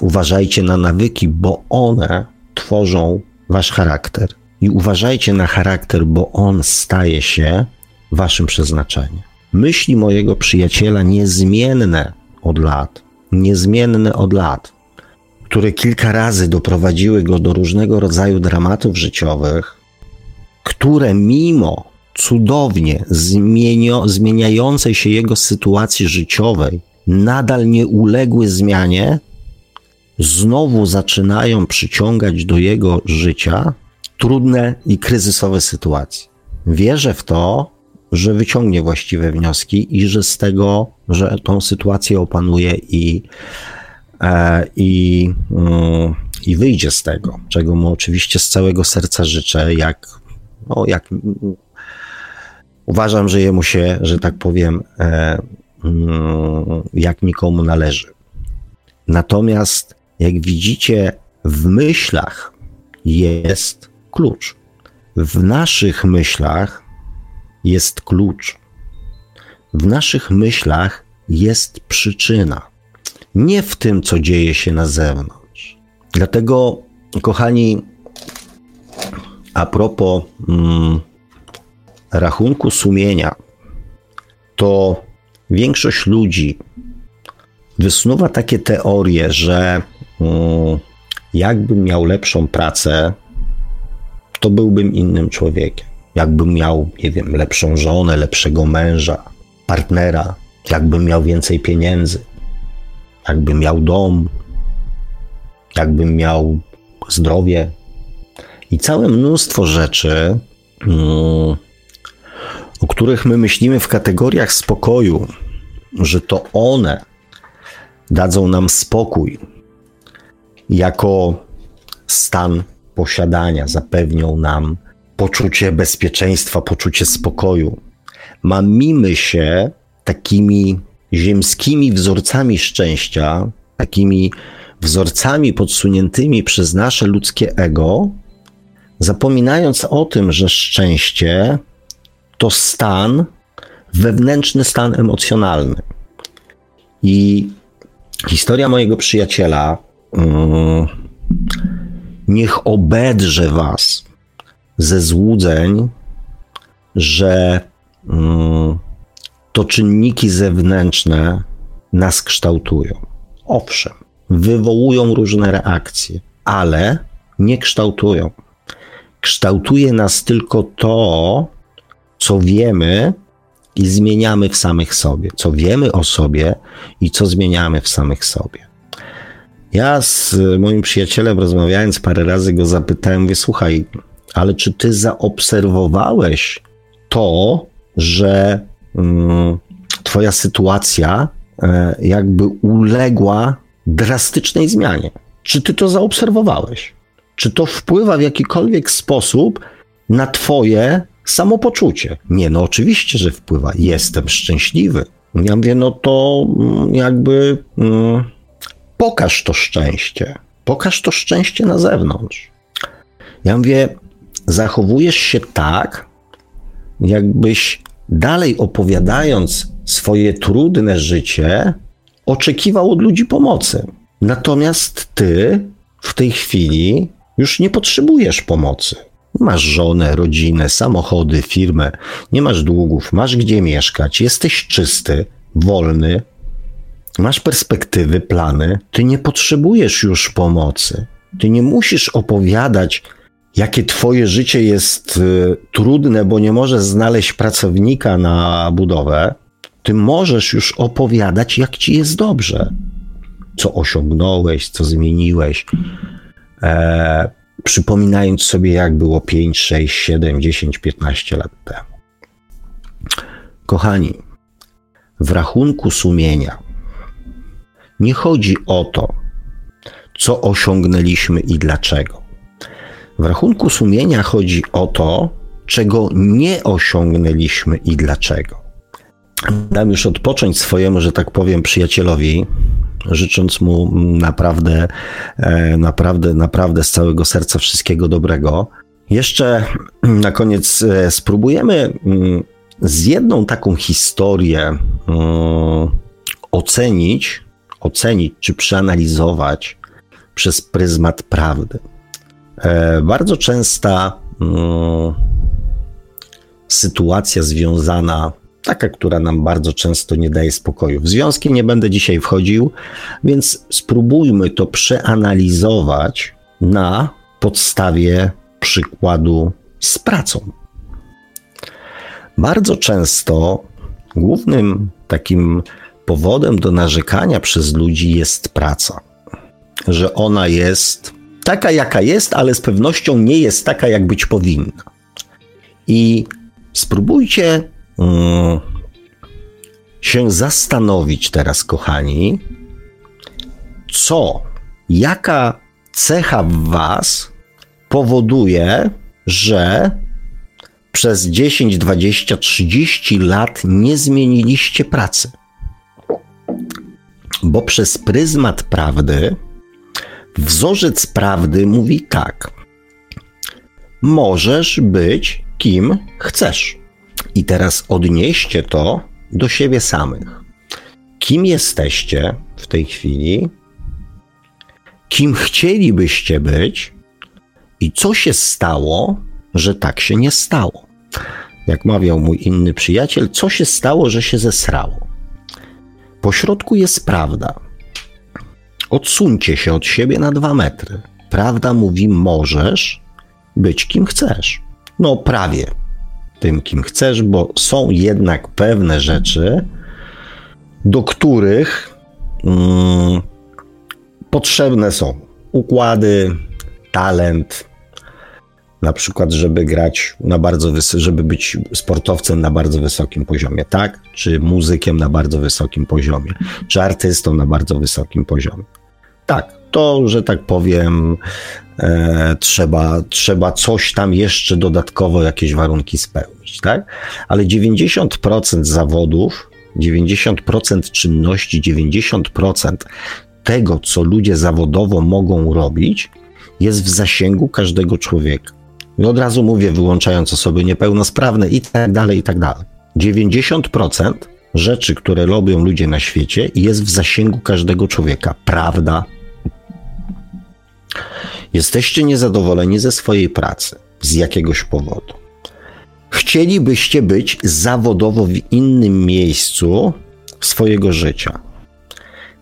Uważajcie na nawyki, bo one tworzą wasz charakter. I uważajcie na charakter, bo on staje się waszym przeznaczeniem. Myśli mojego przyjaciela niezmienne od lat, niezmienne od lat, które kilka razy doprowadziły go do różnego rodzaju dramatów życiowych, które mimo cudownie zmienio, zmieniającej się jego sytuacji życiowej nadal nie uległy zmianie, znowu zaczynają przyciągać do jego życia trudne i kryzysowe sytuacje. Wierzę w to, że wyciągnie właściwe wnioski i że z tego, że tą sytuację opanuje i, e, i, mm, i wyjdzie z tego, czego mu oczywiście z całego serca życzę, jak, no, jak uważam, że jemu się, że tak powiem, e, mm, jak nikomu należy. Natomiast, jak widzicie, w myślach jest klucz. W naszych myślach jest klucz. W naszych myślach jest przyczyna. Nie w tym, co dzieje się na zewnątrz. Dlatego, kochani, a propos mm, rachunku sumienia, to większość ludzi wysnuwa takie teorie, że mm, jakbym miał lepszą pracę, to byłbym innym człowiekiem. Jakbym miał, nie wiem, lepszą żonę, lepszego męża, partnera, jakbym miał więcej pieniędzy, jakbym miał dom, jakbym miał zdrowie. I całe mnóstwo rzeczy, mm, o których my myślimy w kategoriach spokoju, że to one dadzą nam spokój jako stan posiadania, zapewnią nam poczucie bezpieczeństwa, poczucie spokoju. Mamimy się takimi ziemskimi wzorcami szczęścia, takimi wzorcami podsuniętymi przez nasze ludzkie ego, zapominając o tym, że szczęście to stan, wewnętrzny stan emocjonalny. I historia mojego przyjaciela yy, niech obedrze was ze złudzeń, że mm, to czynniki zewnętrzne nas kształtują. Owszem, wywołują różne reakcje, ale nie kształtują. Kształtuje nas tylko to, co wiemy i zmieniamy w samych sobie, co wiemy o sobie i co zmieniamy w samych sobie. Ja z moim przyjacielem rozmawiając parę razy go zapytałem, mówię, słuchaj, ale czy ty zaobserwowałeś to, że mm, twoja sytuacja e, jakby uległa drastycznej zmianie? Czy ty to zaobserwowałeś? Czy to wpływa w jakikolwiek sposób na twoje samopoczucie? Nie, no oczywiście, że wpływa. Jestem szczęśliwy. Ja mówię, no to mm, jakby mm, pokaż to szczęście. Pokaż to szczęście na zewnątrz. Ja mówię, zachowujesz się tak, jakbyś dalej opowiadając swoje trudne życie, oczekiwał od ludzi pomocy. Natomiast ty w tej chwili już nie potrzebujesz pomocy. Masz żonę, rodzinę, samochody, firmę, nie masz długów, masz gdzie mieszkać, jesteś czysty, wolny, masz perspektywy, plany, ty nie potrzebujesz już pomocy. Ty nie musisz opowiadać, jakie twoje życie jest y, trudne, bo nie możesz znaleźć pracownika na budowę. Ty możesz już opowiadać, jak ci jest dobrze. Co osiągnąłeś, co zmieniłeś. E, przypominając sobie, jak było 5, 6, 7, 10, 15 lat temu. Kochani, w rachunku sumienia nie chodzi o to, co osiągnęliśmy i dlaczego. W rachunku sumienia chodzi o to, czego nie osiągnęliśmy i dlaczego. Dam już odpocząć swojemu, że tak powiem, przyjacielowi, życząc mu naprawdę, e, naprawdę, naprawdę z całego serca wszystkiego dobrego. Jeszcze na koniec e, spróbujemy mm, z jedną taką historię mm, ocenić, ocenić czy przeanalizować przez pryzmat prawdy. E, bardzo częsta mm, sytuacja związana, taka, która nam bardzo często nie daje spokoju. W związki nie będę dzisiaj wchodził, więc spróbujmy to przeanalizować na podstawie przykładu z pracą. Bardzo często głównym takim powodem do narzekania przez ludzi jest praca. Że ona jest taka, jaka jest, ale z pewnością nie jest taka, jak być powinna. I spróbujcie um, się zastanowić teraz, kochani, co, jaka cecha w Was powoduje, że przez 10, 20, 30 lat nie zmieniliście pracy. Bo przez pryzmat prawdy, wzorzec prawdy mówi tak: możesz być kim chcesz. I teraz odnieście to do siebie samych. Kim jesteście w tej chwili? Kim chcielibyście być? I co się stało, że tak się nie stało? Jak mawiał mój inny przyjaciel, co się stało, że się zesrało? Po środku jest prawda. Odsuńcie się od siebie na dwa metry. Prawda mówi: możesz być kim chcesz. No, prawie tym, kim chcesz, bo są jednak pewne rzeczy, do których mm, potrzebne są układy, talent, na przykład, żeby grać na bardzo żeby być sportowcem na bardzo wysokim poziomie, tak? Czy muzykiem na bardzo wysokim poziomie, czy artystą na bardzo wysokim poziomie. Tak, to, że tak powiem, e, trzeba, trzeba coś tam jeszcze dodatkowo, jakieś warunki spełnić, tak? Ale 90% zawodów, 90% czynności, 90% tego, co ludzie zawodowo mogą robić, jest w zasięgu każdego człowieka. I od razu mówię, wyłączając osoby niepełnosprawne i tak dalej, i tak dalej. 90% rzeczy, które robią ludzie na świecie, jest w zasięgu każdego człowieka. Prawda? Jesteście niezadowoleni ze swojej pracy z jakiegoś powodu. Chcielibyście być zawodowo w innym miejscu swojego życia.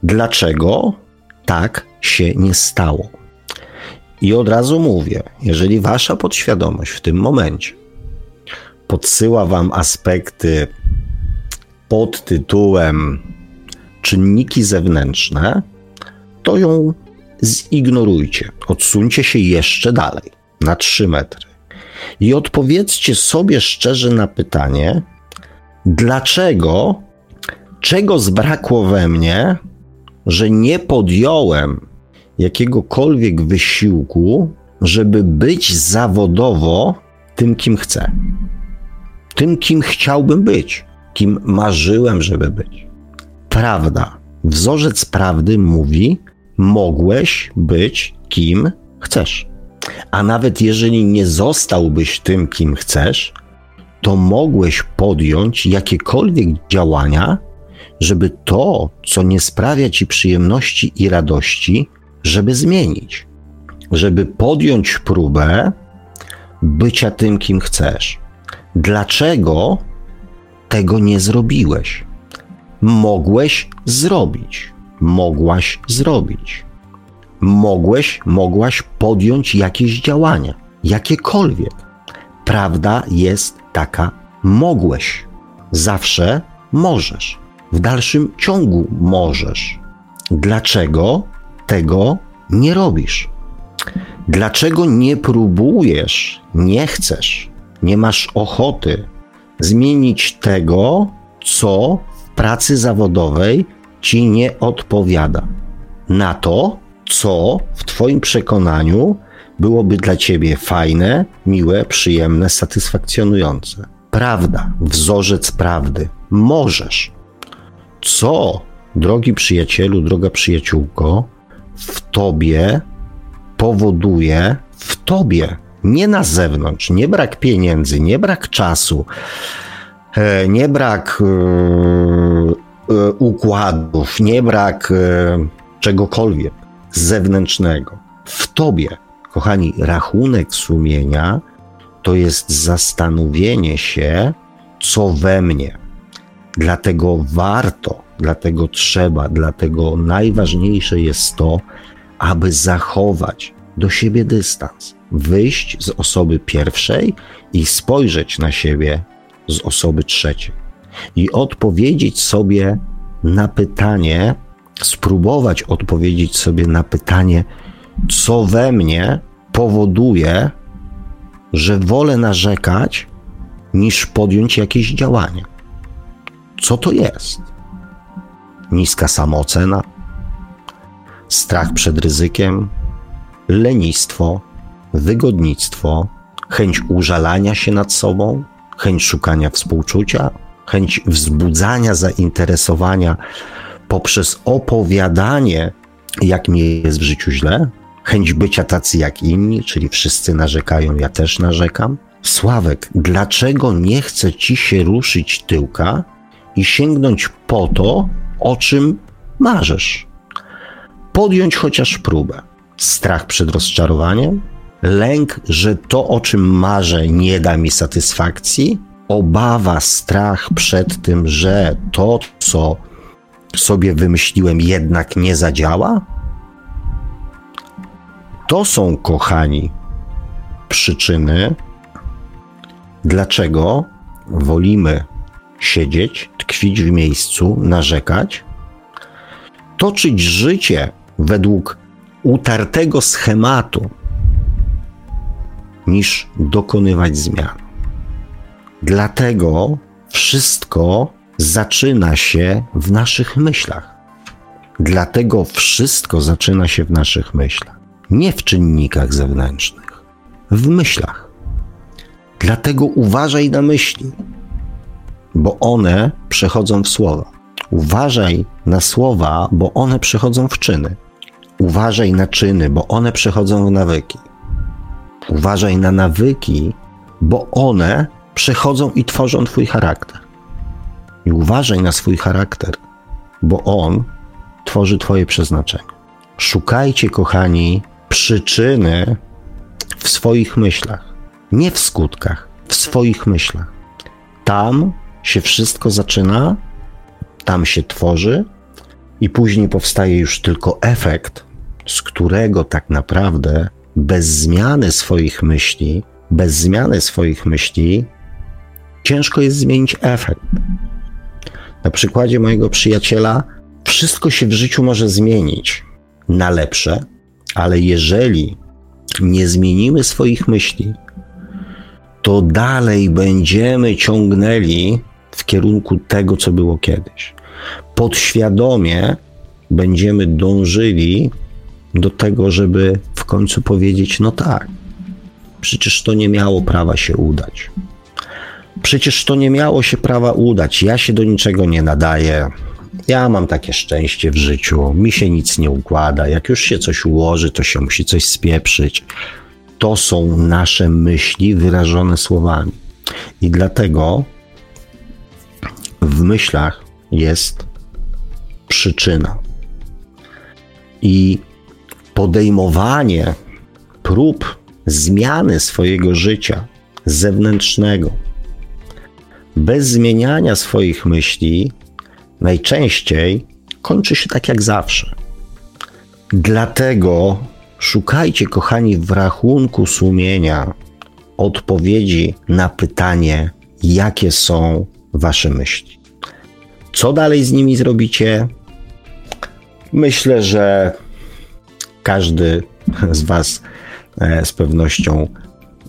Dlaczego tak się nie stało? I od razu mówię, jeżeli wasza podświadomość w tym momencie podsyła wam aspekty pod tytułem czynniki zewnętrzne, to ją zignorujcie. Odsuńcie się jeszcze dalej, na 3 metry. I odpowiedzcie sobie szczerze na pytanie, dlaczego, czego zbrakło we mnie, że nie podjąłem jakiegokolwiek wysiłku, żeby być zawodowo tym, kim chcę. Tym, kim chciałbym być, kim marzyłem, żeby być. Prawda. Wzorzec prawdy mówi, mogłeś być kim chcesz. A nawet jeżeli nie zostałbyś tym, kim chcesz, to mogłeś podjąć jakiekolwiek działania, żeby to, co nie sprawia ci przyjemności i radości, żeby zmienić, żeby podjąć próbę bycia tym, kim chcesz. Dlaczego tego nie zrobiłeś? mogłeś zrobić, mogłaś zrobić. Mogłeś, mogłaś podjąć jakieś działania, jakiekolwiek. Prawda jest taka, mogłeś. Zawsze możesz. W dalszym ciągu możesz. Dlaczego tego nie robisz? Dlaczego nie próbujesz, nie chcesz, nie masz ochoty zmienić tego, co w pracy zawodowej ci nie odpowiada? Na to, co w Twoim przekonaniu byłoby dla Ciebie fajne, miłe, przyjemne, satysfakcjonujące. Prawda, wzorzec prawdy. Możesz. Co, drogi przyjacielu, droga przyjaciółko, w Tobie powoduje, w Tobie, nie na zewnątrz, nie brak pieniędzy, nie brak czasu, e, nie brak e, e, układów, nie brak czegokolwiek zewnętrznego. W tobie, kochani, rachunek sumienia to jest zastanowienie się, co we mnie. Dlatego warto, dlatego trzeba, dlatego najważniejsze jest to, aby zachować do siebie dystans, wyjść z osoby pierwszej i spojrzeć na siebie z osoby trzeciej i odpowiedzieć sobie na pytanie, spróbować odpowiedzieć sobie na pytanie, co we mnie powoduje, że wolę narzekać, niż podjąć jakieś działania. Co to jest? Niska samoocena, strach przed ryzykiem, lenistwo, wygodnictwo, chęć użalania się nad sobą, chęć szukania współczucia, chęć wzbudzania zainteresowania poprzez opowiadanie, jak mi jest w życiu źle, chęć bycia tacy jak inni, czyli wszyscy narzekają, ja też narzekam. Sławek, dlaczego nie chce ci się ruszyć tyłka i sięgnąć po to, o czym marzysz? Podjąć chociaż próbę. Strach przed rozczarowaniem, lęk, że to, o czym marzę, nie da mi satysfakcji, obawa, strach przed tym, że to, co sobie wymyśliłem, jednak nie zadziała? To są, kochani, przyczyny, dlaczego wolimy siedzieć, tkwić w miejscu, narzekać, toczyć życie według utartego schematu, niż dokonywać zmian. Dlatego wszystko zaczyna się w naszych myślach. Dlatego wszystko zaczyna się w naszych myślach, nie w czynnikach zewnętrznych, w myślach. Dlatego uważaj na myśli, bo one przechodzą w słowa. Uważaj na słowa, bo one przechodzą w czyny. Uważaj na czyny, bo one przechodzą w nawyki. Uważaj na nawyki, bo one przechodzą i tworzą Twój charakter. I uważaj na swój charakter, bo on tworzy Twoje przeznaczenie. Szukajcie, kochani, przyczyny w swoich myślach, nie w skutkach, w swoich myślach. Tam się wszystko zaczyna, tam się tworzy, i później powstaje już tylko efekt, z którego tak naprawdę bez zmiany swoich myśli, bez zmiany swoich myśli, ciężko jest zmienić efekt. Na przykładzie mojego przyjaciela, wszystko się w życiu może zmienić na lepsze, ale jeżeli nie zmienimy swoich myśli, to dalej będziemy ciągnęli w kierunku tego, co było kiedyś. Podświadomie będziemy dążyli do tego, żeby w końcu powiedzieć: No tak, przecież to nie miało prawa się udać. Przecież to nie miało się prawa udać. Ja się do niczego nie nadaję. Ja mam takie szczęście w życiu, mi się nic nie układa. Jak już się coś ułoży, to się musi coś spieprzyć. To są nasze myśli wyrażone słowami. I dlatego w myślach jest przyczyna. I podejmowanie prób zmiany swojego życia zewnętrznego, bez zmieniania swoich myśli, najczęściej kończy się tak jak zawsze. Dlatego szukajcie, kochani, w rachunku sumienia odpowiedzi na pytanie, jakie są wasze myśli. Co dalej z nimi zrobicie? Myślę, że każdy z was e, z pewnością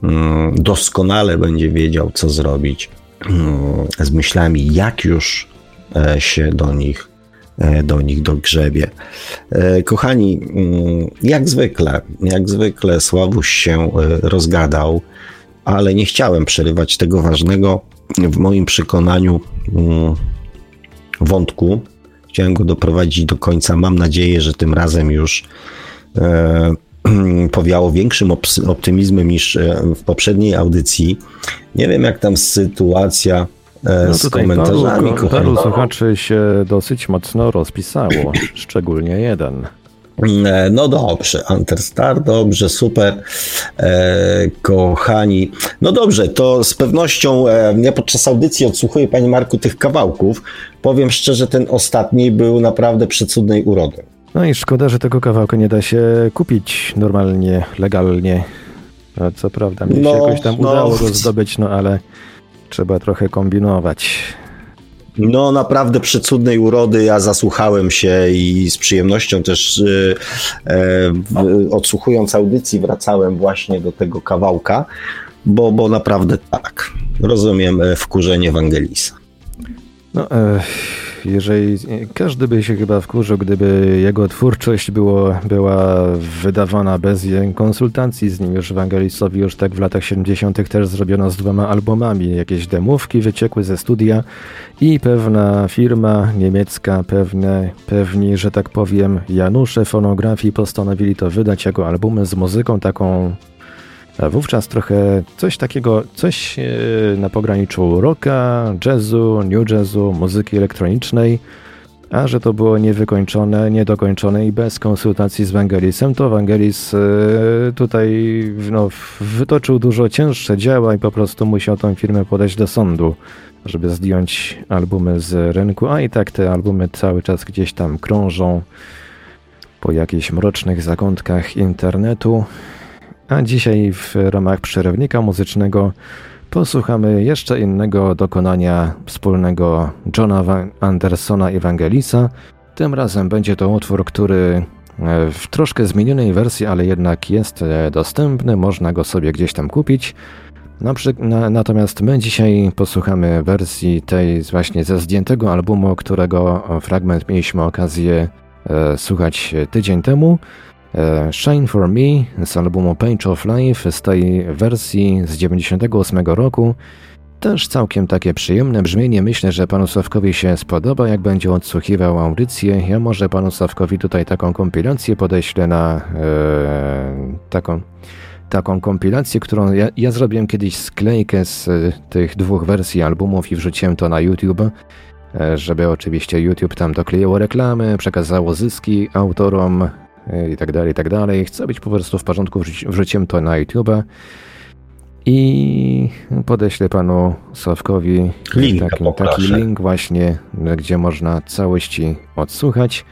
mm, doskonale będzie wiedział, co zrobić mm, z myślami, jak już e, się do nich E, do nich dogrzebie. Kochani, mm, jak zwykle, jak zwykle Sławuś się rozgadał, ale nie chciałem przerywać tego ważnego w moim przekonaniu wątku. Chciałem go doprowadzić do końca. Mam nadzieję, że tym razem już powiało większym optymizmem niż w poprzedniej audycji. Nie wiem, jak tam sytuacja E, no z komentarzami. Paru, paru słuchaczy się dosyć mocno rozpisało, szczególnie jeden. E, no dobrze, Anterstar, dobrze, super, e, kochani. No dobrze, to z pewnością e, ja podczas audycji odsłuchuję, Panie Marku, tych kawałków. Powiem szczerze, ten ostatni był naprawdę przecudnej urody. No i szkoda, że tego kawałka nie da się kupić normalnie, legalnie. Co prawda, mi no, się jakoś tam no, udało go zdobyć, no ale Trzeba trochę kombinować. No, naprawdę przecudnej urody. Ja zasłuchałem się i z przyjemnością też e, e, odsłuchując audycji wracałem właśnie do tego kawałka, bo, bo naprawdę tak. Rozumiem e, wkurzenie Ewangelisa. No, e, jeżeli każdy by się chyba wkurzył, gdyby jego twórczość było, była wydawana bez konsultacji z nim. Już Ewangelistowi już tak w latach 70. też zrobiono z dwoma albumami. Jakieś demówki wyciekły ze studia i pewna firma niemiecka, pewne, pewni, że tak powiem, Janusze fonografii postanowili to wydać jako albumy z muzyką taką wówczas trochę coś takiego, coś e, na pograniczu rocka, jazzu, new jazzu, muzyki elektronicznej, a że to było niewykończone, niedokończone i bez konsultacji z Wangelisem, to Wangelis e, tutaj no, wytoczył dużo cięższe działa i po prostu musiał tą firmę podać do sądu, żeby zdjąć albumy z rynku, a i tak te albumy cały czas gdzieś tam krążą po jakichś mrocznych zakątkach internetu. A dzisiaj w ramach przerywnika muzycznego posłuchamy jeszcze innego dokonania wspólnego Johna Andersona Evangelisa. Tym razem będzie to utwór, który e, w troszkę zmienionej wersji, ale jednak jest e, dostępny, można go sobie gdzieś tam kupić. Natomiast my dzisiaj posłuchamy wersji tej właśnie ze zdjętego albumu, którego fragment mieliśmy okazję e, słuchać tydzień temu. E, Shine for Me z albumu Page of Life z tej wersji z 98 roku. Też całkiem takie przyjemne brzmienie. Myślę, że panu Sławkowi się spodoba, jak będzie odsłuchiwał audycję. Ja może panu Sławkowi tutaj taką kompilację podeślę na e, taką, taką kompilację, którą ja, ja zrobiłem kiedyś sklejkę z e, tych dwóch wersji albumów i wrzuciłem to na YouTube żeby oczywiście YouTube tam dokleiło reklamy, przekazało zyski autorom i tak dalej, i tak dalej. Chcę być po prostu w porządku, wrzuciłem to na YouTube i podeślę panu Sławkowi taki, taki link właśnie, gdzie można całości odsłuchać.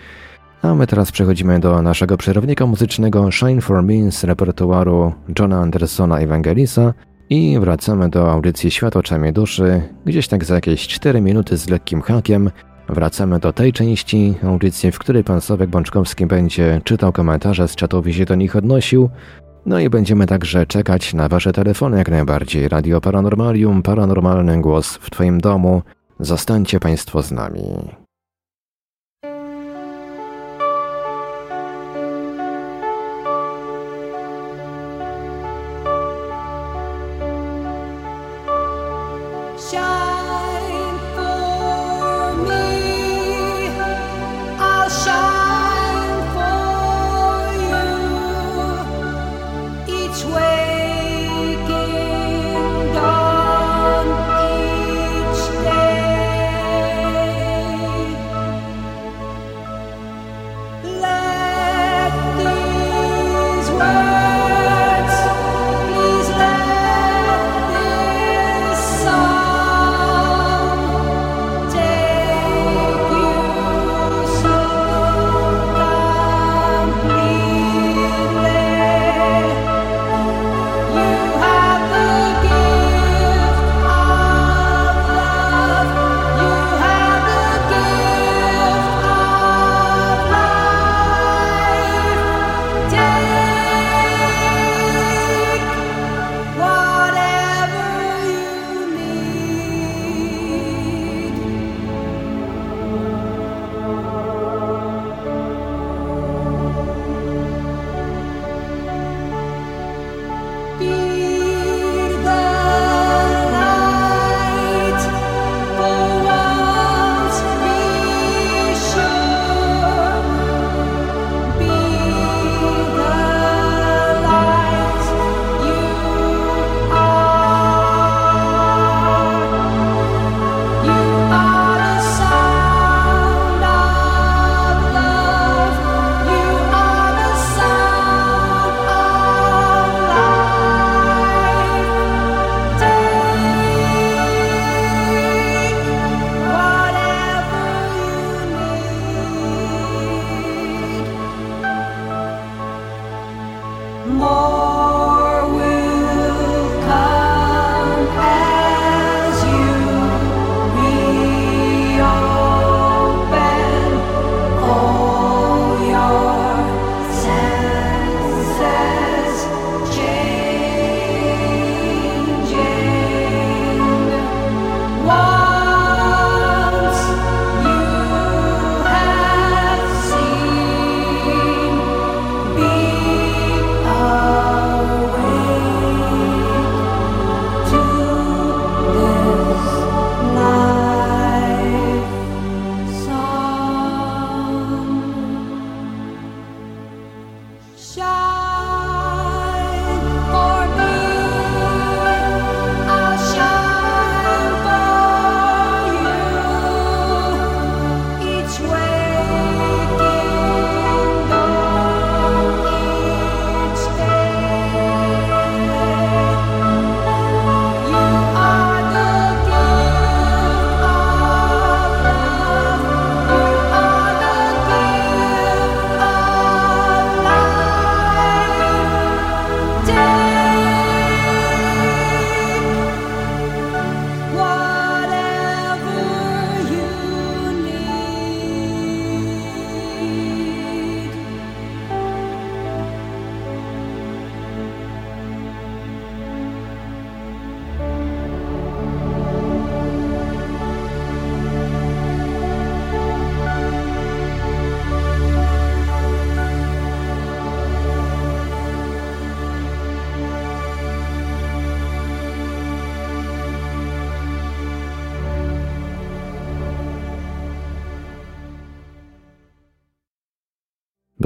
A my teraz przechodzimy do naszego przerownika muzycznego Shine for Me z repertuaru Johna Andersona Evangelisa i wracamy do audycji Świat oczami duszy, gdzieś tak za jakieś 4 minuty z lekkim hakiem, Wracamy do tej części audycji, w której pan Sławek Bączkowski będzie czytał komentarze z czatów i się do nich odnosił. No i będziemy także czekać na wasze telefony jak najbardziej. Radio Paranormalium, paranormalny głos w twoim domu. Zostańcie państwo z nami.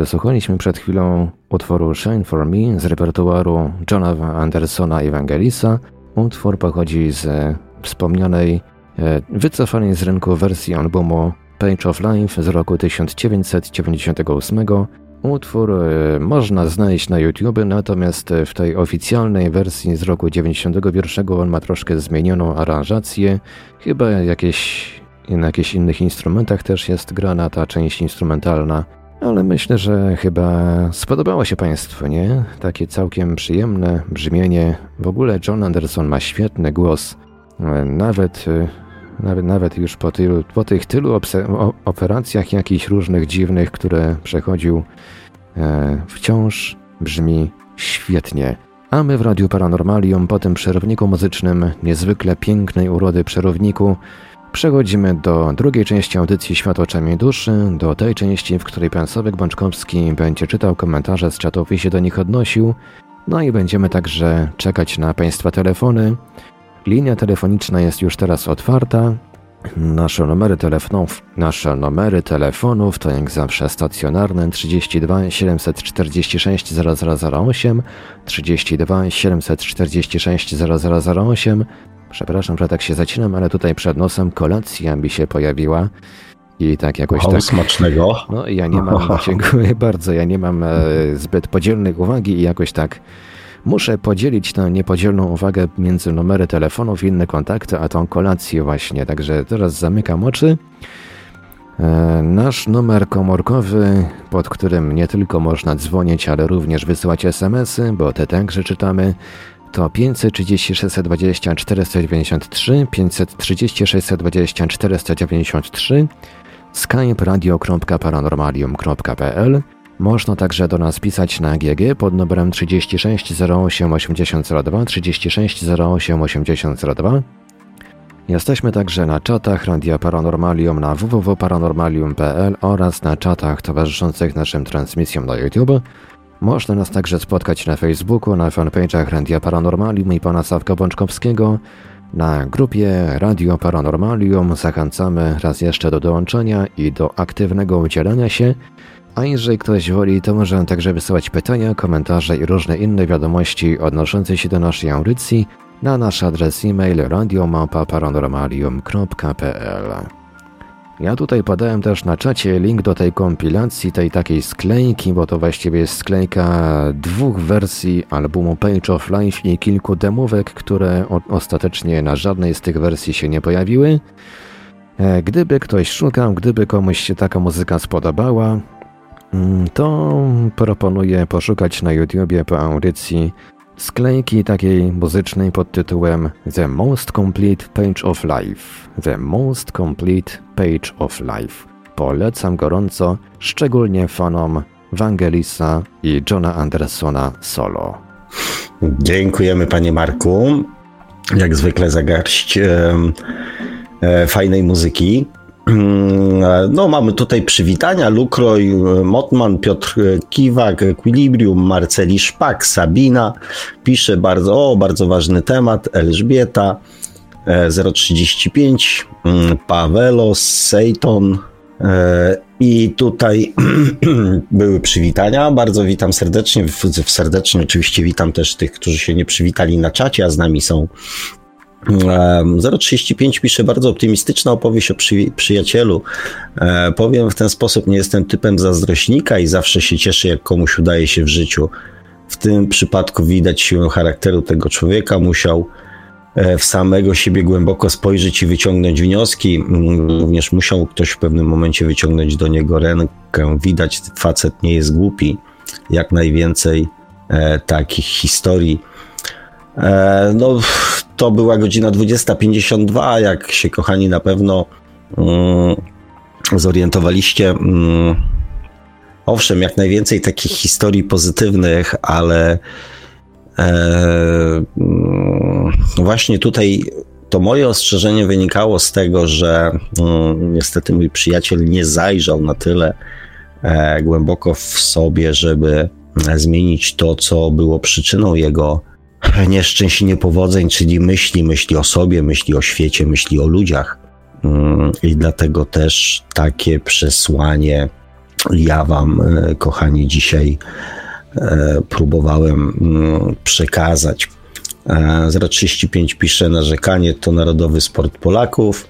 Wysłuchaliśmy przed chwilą utworu Shine For Me z repertuaru Johna Andersona Evangelisa. Utwór pochodzi z wspomnianej, e, wycofanej z rynku wersji albumu Page of Life z roku 1998. Utwór e, można znaleźć na YouTube, natomiast w tej oficjalnej wersji z roku 1991 on ma troszkę zmienioną aranżację. Chyba jakieś, na jakichś innych instrumentach też jest grana ta część instrumentalna. Ale myślę, że chyba spodobało się Państwu, nie? Takie całkiem przyjemne brzmienie. W ogóle John Anderson ma świetny głos. Nawet, nawet, nawet już po, tylu, po tych tylu operacjach jakichś różnych dziwnych, które przechodził, e, wciąż brzmi świetnie. A my w Radiu Paranormalium po tym przerwniku muzycznym, niezwykle pięknej urody przerowniku, Przechodzimy do drugiej części audycji Świat oczami duszy, do tej części, w której pan Sławek Bączkowski będzie czytał komentarze z czatów i się do nich odnosił. No i będziemy także czekać na Państwa telefony. Linia telefoniczna jest już teraz otwarta. Nasze numery telefonów, nasze numery telefonów to jak zawsze stacjonarne 32 746 0008, 32 746 0008, Przepraszam, że tak się zacinam, ale tutaj przed nosem kolacja mi się pojawiła. I tak jakoś wow, tak. smacznego. No ja nie mam, dziękuję bardzo, ja nie mam e, zbyt podzielnej uwagi i jakoś tak muszę podzielić tę niepodzielną uwagę między numery telefonów i inne kontakty, a tą kolację właśnie. Także teraz zamykam oczy. E, nasz numer komórkowy, pod którym nie tylko można dzwonić, ale również wysyłać SMS-y, bo te także czytamy to 530 620 493, 530 620 493, skype radio.paranormalium.pl. Można także do nas pisać na GG pod numerem 36 08 8002, 36 08 8002. Jesteśmy także na czatach Radia Paranormalium na www.paranormalium.pl oraz na czatach towarzyszących naszym transmisjom na YouTube Można nas także spotkać na Facebooku, na fanpage'ach Radia Paranormalium i pana Sawka Bączkowskiego, na grupie Radio Paranormalium zachęcamy raz jeszcze do dołączenia i do aktywnego udzielania się, a jeżeli ktoś woli, to może także wysyłać pytania, komentarze i różne inne wiadomości odnoszące się do naszej audycji na nasz adres e-mail radiomapa.paranormalium.pl Ja tutaj podałem też na czacie link do tej kompilacji, tej takiej sklejki, bo to właściwie jest sklejka dwóch wersji albumu Page of Life i kilku demówek, które ostatecznie na żadnej z tych wersji się nie pojawiły. E, gdyby ktoś szukał, gdyby komuś się taka muzyka spodobała, mm, to proponuję poszukać na YouTubie po audycji sklejki takiej muzycznej pod tytułem The Most Complete Page of Life. The Most Complete Page of Life. Polecam gorąco, szczególnie fanom Wangelisa i Johna Andersona solo. Dziękujemy panie Marku. Jak zwykle za garść e, e, fajnej muzyki. Mm, no, mamy tutaj przywitania. Lukroj, Motman, Piotr Kiwak, Equilibrium, Marceli Szpak, Sabina pisze bardzo, o, bardzo ważny temat, Elżbieta 035, e, mm, Pawelos, Sejton, e, i tutaj były przywitania. Bardzo witam serdecznie. Serdecznie oczywiście witam też tych, którzy się nie przywitali na czacie, a z nami są 035 pisze bardzo optymistyczna opowieść o przy, przyjacielu. E, powiem w ten sposób, nie jestem typem zazdrośnika i zawsze się cieszę, jak komuś udaje się w życiu. W tym przypadku widać siłę charakteru tego człowieka. Musiał e, w samego siebie głęboko spojrzeć i wyciągnąć wnioski. Mm, również musiał ktoś w pewnym momencie wyciągnąć do niego rękę. Widać, facet nie jest głupi. Jak najwięcej e, takich historii. E, no, to była godzina 20.52, jak się kochani na pewno mm, zorientowaliście. Mm, owszem, jak najwięcej takich historii pozytywnych, ale e, mm, właśnie tutaj to moje ostrzeżenie wynikało z tego, że niestety mój przyjaciel nie zajrzał na tyle e, głęboko w sobie, żeby zmienić to, co było przyczyną jego nieszczęść i niepowodzeń, czyli myśli, myśli o sobie, myśli o świecie, myśli o ludziach. Mm, I dlatego też takie przesłanie ja Wam, e, kochani, dzisiaj e, próbowałem mm, przekazać. 035 e, pisze, narzekanie to narodowy sport Polaków.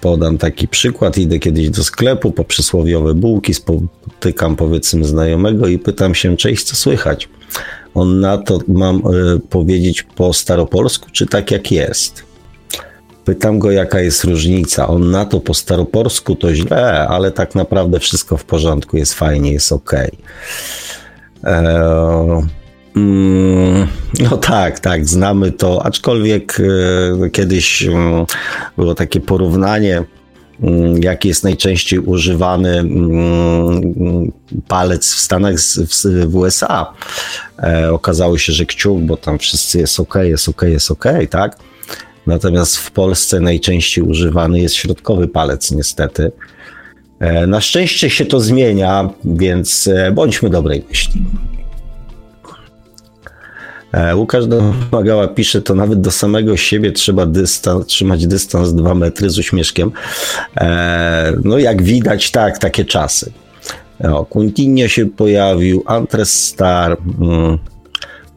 Podam taki przykład. Idę kiedyś do sklepu po przysłowiowe bułki, spotykam powiedzmy znajomego i pytam się, cześć, co słychać? On na to mam y, powiedzieć po staropolsku, czy tak jak jest? Pytam go, jaka jest różnica. On na to po staropolsku to źle, ale tak naprawdę wszystko w porządku, jest fajnie, jest ok. Eee, mm, no tak, tak, znamy to, aczkolwiek e, kiedyś e, było takie porównanie Mm, jaki jest najczęściej używany mm, palec w Stanach, w, USA. E, okazało się, że kciuk, bo tam wszyscy jest ok, jest ok, jest ok, tak? Natomiast w Polsce najczęściej używany jest środkowy palec, niestety. E, na szczęście się to zmienia, więc e, bądźmy dobrej myśli. E, Łukasz Domagała pisze, to nawet do samego siebie trzeba dystans, trzymać dystans 2 metry z uśmieszkiem. E, no jak widać, tak, takie czasy. O, Quintinio się pojawił, Antres Star mm,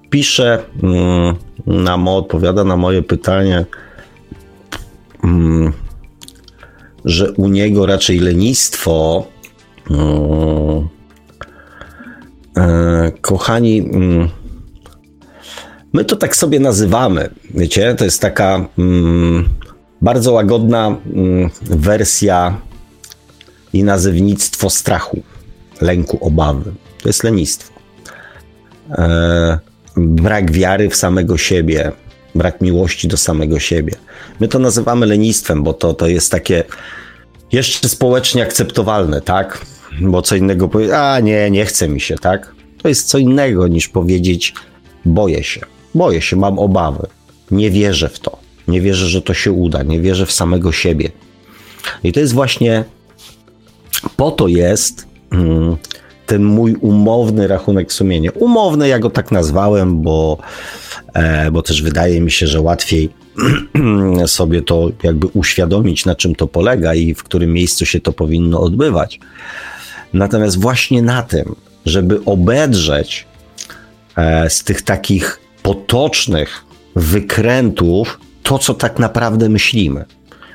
pisze, mm, na odpowiada na moje pytanie, mm, że u niego raczej lenistwo. E, kochani, My to tak sobie nazywamy, wiecie, to jest taka mm, bardzo łagodna mm, wersja i nazewnictwo strachu, lęku, obawy. To jest lenistwo. E, brak wiary w samego siebie, brak miłości do samego siebie. My to nazywamy lenistwem, bo to, to jest takie jeszcze społecznie akceptowalne, tak? Bo co innego powiedzieć, a nie, nie chce mi się, tak? To jest co innego niż powiedzieć, boję się. Boję się, mam obawy. Nie wierzę w to. Nie wierzę, że to się uda. Nie wierzę w samego siebie. I to jest właśnie po to jest mm, ten mój umowny rachunek sumienia. Umowny, ja go tak nazwałem, bo, e, bo też wydaje mi się, że łatwiej sobie to jakby uświadomić, na czym to polega i w którym miejscu się to powinno odbywać. Natomiast właśnie na tym, żeby obedrzeć e, z tych takich potocznych wykrętów to, co tak naprawdę myślimy,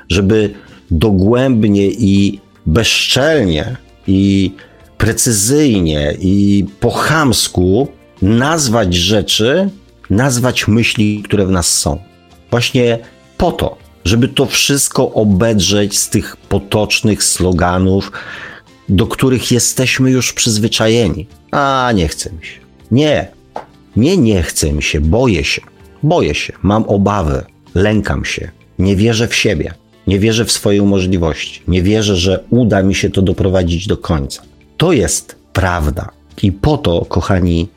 żeby dogłębnie i bezczelnie i precyzyjnie i po chamsku nazwać rzeczy, nazwać myśli, które w nas są. Właśnie po to, żeby to wszystko obedrzeć z tych potocznych sloganów, do których jesteśmy już przyzwyczajeni. A nie chce mi się. Nie, nie, nie chce mi się, boję się. Boję się, mam obawy, lękam się, nie wierzę w siebie, nie wierzę w swoje możliwości, nie wierzę, że uda mi się to doprowadzić do końca. To jest prawda. I po to, kochani,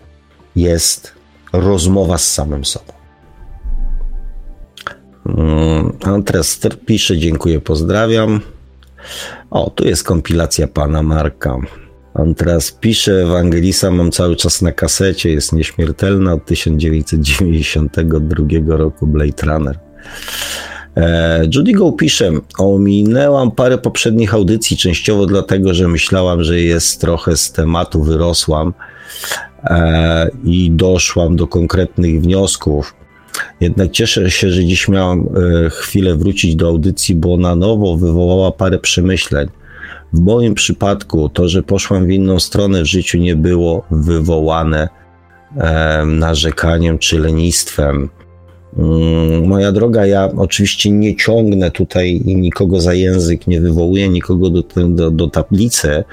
jest rozmowa z samym sobą. Mm, Andres pisze, dziękuję, pozdrawiam. O, tu jest kompilacja pana Marka. On teraz pisze, Ewangelisa mam cały czas na kasecie, jest nieśmiertelna od 1992 roku Blade Runner. E, Judy Go pisze, ominęłam parę poprzednich audycji, częściowo dlatego, że myślałam, że jest trochę z tematu, wyrosłam e, i doszłam do konkretnych wniosków. Jednak cieszę się, że dziś miałam e, chwilę wrócić do audycji, bo na nowo wywołała parę przemyśleń. W moim przypadku to, że poszłam w inną stronę w życiu nie było wywołane e, narzekaniem czy lenistwem. Mm, moja droga, ja oczywiście nie ciągnę tutaj nikogo za język, nie wywołuję nikogo do, do, do tablicy,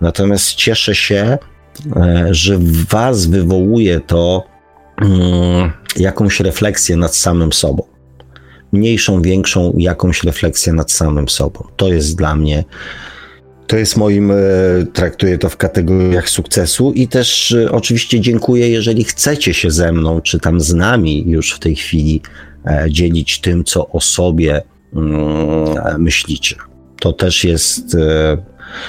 natomiast cieszę się, e, że w Was wywołuje to mm, jakąś refleksję nad samym sobą. Mniejszą, większą, jakąś refleksję nad samym sobą. To jest dla mnie to jest moim, e, traktuję to w kategoriach sukcesu i też e, oczywiście dziękuję, jeżeli chcecie się ze mną, czy tam z nami już w tej chwili e, dzielić tym, co o sobie mm, myślicie. To też jest,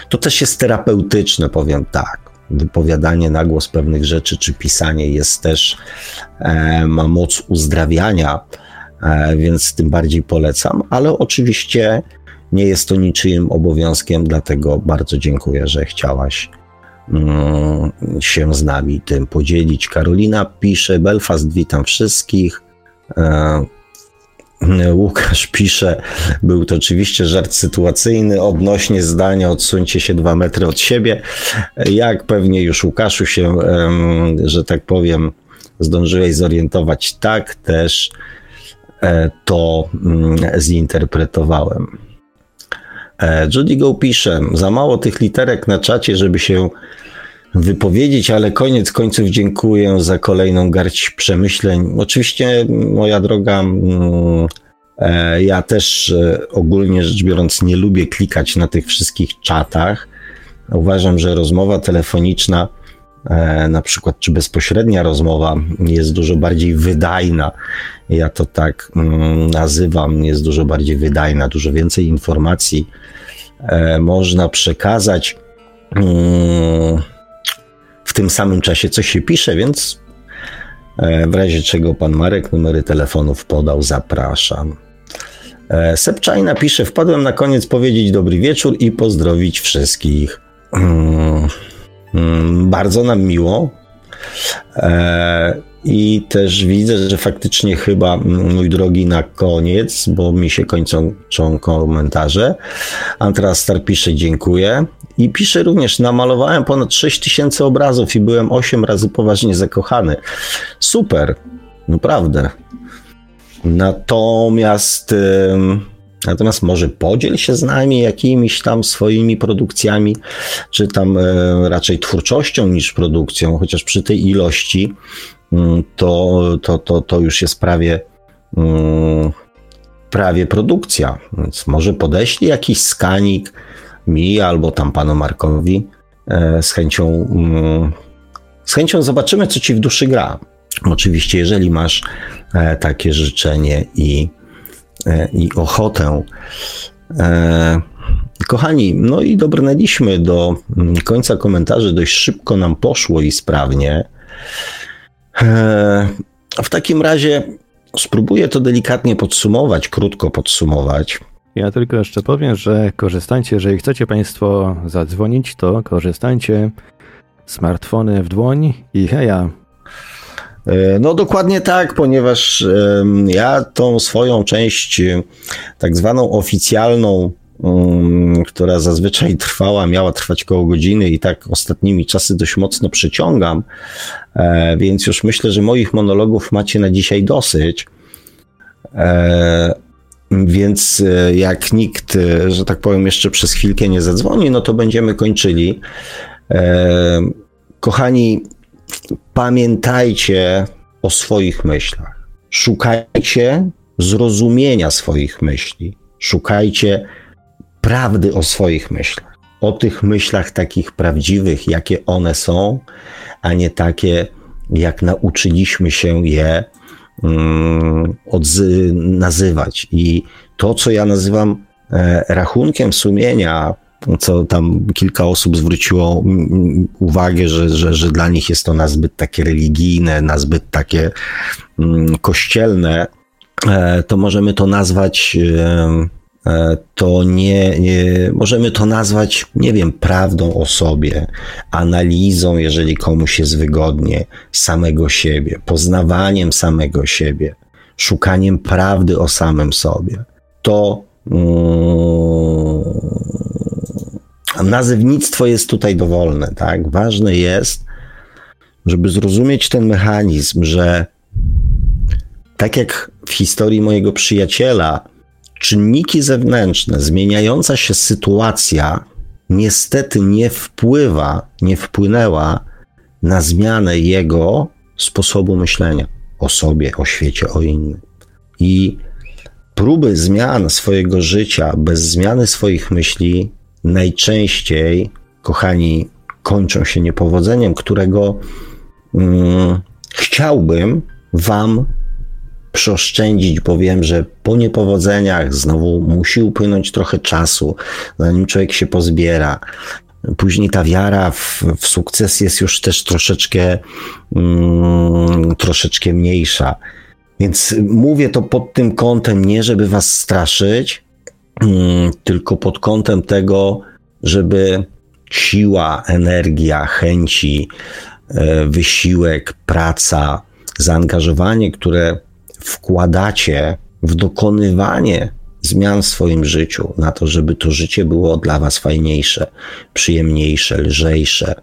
to też jest terapeutyczne, powiem tak. Wypowiadanie na głos pewnych rzeczy, czy pisanie jest też, ma moc uzdrawiania, więc tym bardziej polecam, ale oczywiście nie jest to niczyim obowiązkiem, dlatego bardzo dziękuję, że chciałaś mm, się z nami tym podzielić. Karolina pisze, Belfast, witam wszystkich. E, Łukasz pisze, był to oczywiście żart sytuacyjny odnośnie zdania odsuńcie się dwa metry od siebie. Jak pewnie już Łukaszu się, że tak powiem, zdążyłeś zorientować, tak też e, to mm, zinterpretowałem. E, Judy Go pisze, za mało tych literek na czacie, żeby się wypowiedzieć, ale koniec końców dziękuję za kolejną garść przemyśleń. Oczywiście, moja droga, mm, e, ja też e, ogólnie rzecz biorąc nie lubię klikać na tych wszystkich czatach. Uważam, że rozmowa telefoniczna, na przykład, czy bezpośrednia rozmowa jest dużo bardziej wydajna. Ja to tak mm, nazywam, jest dużo bardziej wydajna, dużo więcej informacji E, można przekazać mm, w tym samym czasie, co się pisze, więc e, w razie czego pan Marek numery telefonów podał, zapraszam. E, Sepczajna pisze, wpadłem na koniec powiedzieć dobry wieczór i pozdrowić wszystkich. Mm, mm, bardzo nam miło. I też widzę, że faktycznie chyba, mój drogi, na koniec, bo mi się kończą komentarze. Antrastar pisze dziękuję. I pisze również, namalowałem ponad 6 tysięcy obrazów i byłem 8 razy poważnie zakochany. Super, naprawdę. Natomiast... Natomiast może podziel się z nami jakimiś tam swoimi produkcjami, czy tam e, raczej twórczością niż produkcją, chociaż przy tej ilości Mm, to, to, to, to już jest prawie, mm, prawie produkcja. Więc może podeślij jakiś skanik mi albo tam panu Markowi e, z chęcią, mm, z chęcią zobaczymy, co ci w duszy gra. Oczywiście, jeżeli masz e, takie życzenie i, i ochotę. Kochani, no i dobrnęliśmy do mm, końca komentarzy. Dość szybko nam poszło i sprawnie. E, w takim razie spróbuję to delikatnie podsumować, krótko podsumować. Ja tylko jeszcze powiem, że korzystajcie, jeżeli chcecie Państwo zadzwonić, to korzystajcie smartfony w dłoń i heja. E, no dokładnie tak, ponieważ ja tą swoją część, tak zwaną oficjalną, która zazwyczaj trwała, miała trwać koło godziny i tak ostatnimi czasy dość mocno przyciągam, e, więc już myślę, że moich monologów macie na dzisiaj dosyć. E, więc jak nikt, że tak powiem, jeszcze przez chwilkę nie zadzwoni, no to będziemy kończyli. Kochani, pamiętajcie o swoich myślach. Szukajcie zrozumienia swoich myśli. Szukajcie prawdy o swoich myślach. O tych myślach takich prawdziwych, jakie one są, a nie takie, jak nauczyliśmy się je um, nazywać. I to, co ja nazywam e, rachunkiem sumienia, co tam kilka osób zwróciło uwagę, że, że, że dla nich jest to nazbyt takie religijne, nazbyt takie mm, kościelne, e, to możemy to nazwać e, e, to nie, nie, możemy to nazwać, nie wiem, prawdą o sobie, analizą, jeżeli komuś jest wygodnie, samego siebie, poznawaniem samego siebie, szukaniem prawdy o samym sobie. To mm, nazewnictwo jest tutaj dowolne, tak? Ważne jest, żeby zrozumieć ten mechanizm, że tak jak w historii mojego przyjaciela, czynniki zewnętrzne, zmieniająca się sytuacja niestety nie wpływa, nie wpłynęła na zmianę jego sposobu myślenia o sobie, o świecie, o innym. I próby zmian swojego życia bez zmiany swoich myśli najczęściej, kochani, kończą się niepowodzeniem, którego mm, chciałbym Wam przeoszczędzić, bo wiem, że po niepowodzeniach znowu musi upłynąć trochę czasu, zanim człowiek się pozbiera. Później ta wiara w, w sukces jest już też troszeczkę, mm, troszeczkę mniejsza. Więc mówię to pod tym kątem, nie żeby was straszyć, tylko pod kątem tego, żeby siła, energia, chęci, e, wysiłek, praca, zaangażowanie, które wkładacie w dokonywanie zmian w swoim życiu, na to, żeby to życie było dla Was fajniejsze, przyjemniejsze, lżejsze,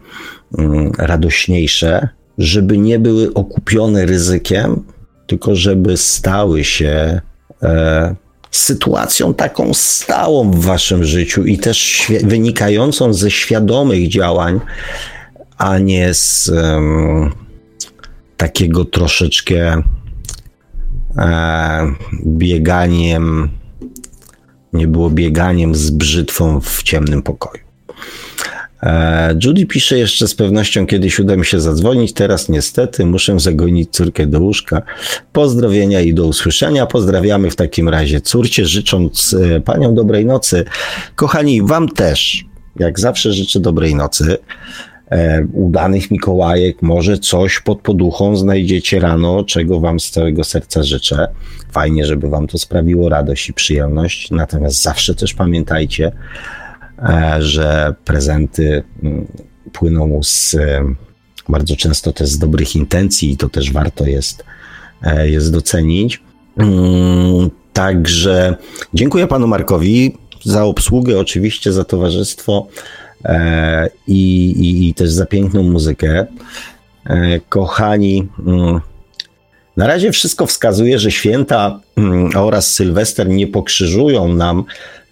mm, radośniejsze, żeby nie były okupione ryzykiem, tylko żeby stały się e, sytuacją taką stałą w waszym życiu i też wynikającą ze świadomych działań, a nie z um, takiego troszeczkę e, bieganiem, nie było bieganiem z brzytwą w ciemnym pokoju. E, Judy pisze jeszcze z pewnością kiedyś uda mi się zadzwonić, teraz niestety muszę zagonić córkę do łóżka. Pozdrowienia i do usłyszenia. Pozdrawiamy w takim razie córcie, życząc e, paniom dobrej nocy. Kochani, wam też, jak zawsze życzę dobrej nocy. E, udanych Mikołajek, może coś pod poduchą znajdziecie rano, czego wam z całego serca życzę. Fajnie, żeby wam to sprawiło radość i przyjemność. Natomiast zawsze też pamiętajcie, że prezenty mm, płyną z e, bardzo często też z dobrych intencji i to też warto jest, e, jest docenić. Mm, także dziękuję panu Markowi za obsługę, oczywiście za towarzystwo i, i, i też za piękną muzykę. Kochani, mm, na razie wszystko wskazuje, że święta oraz Sylwester nie pokrzyżują nam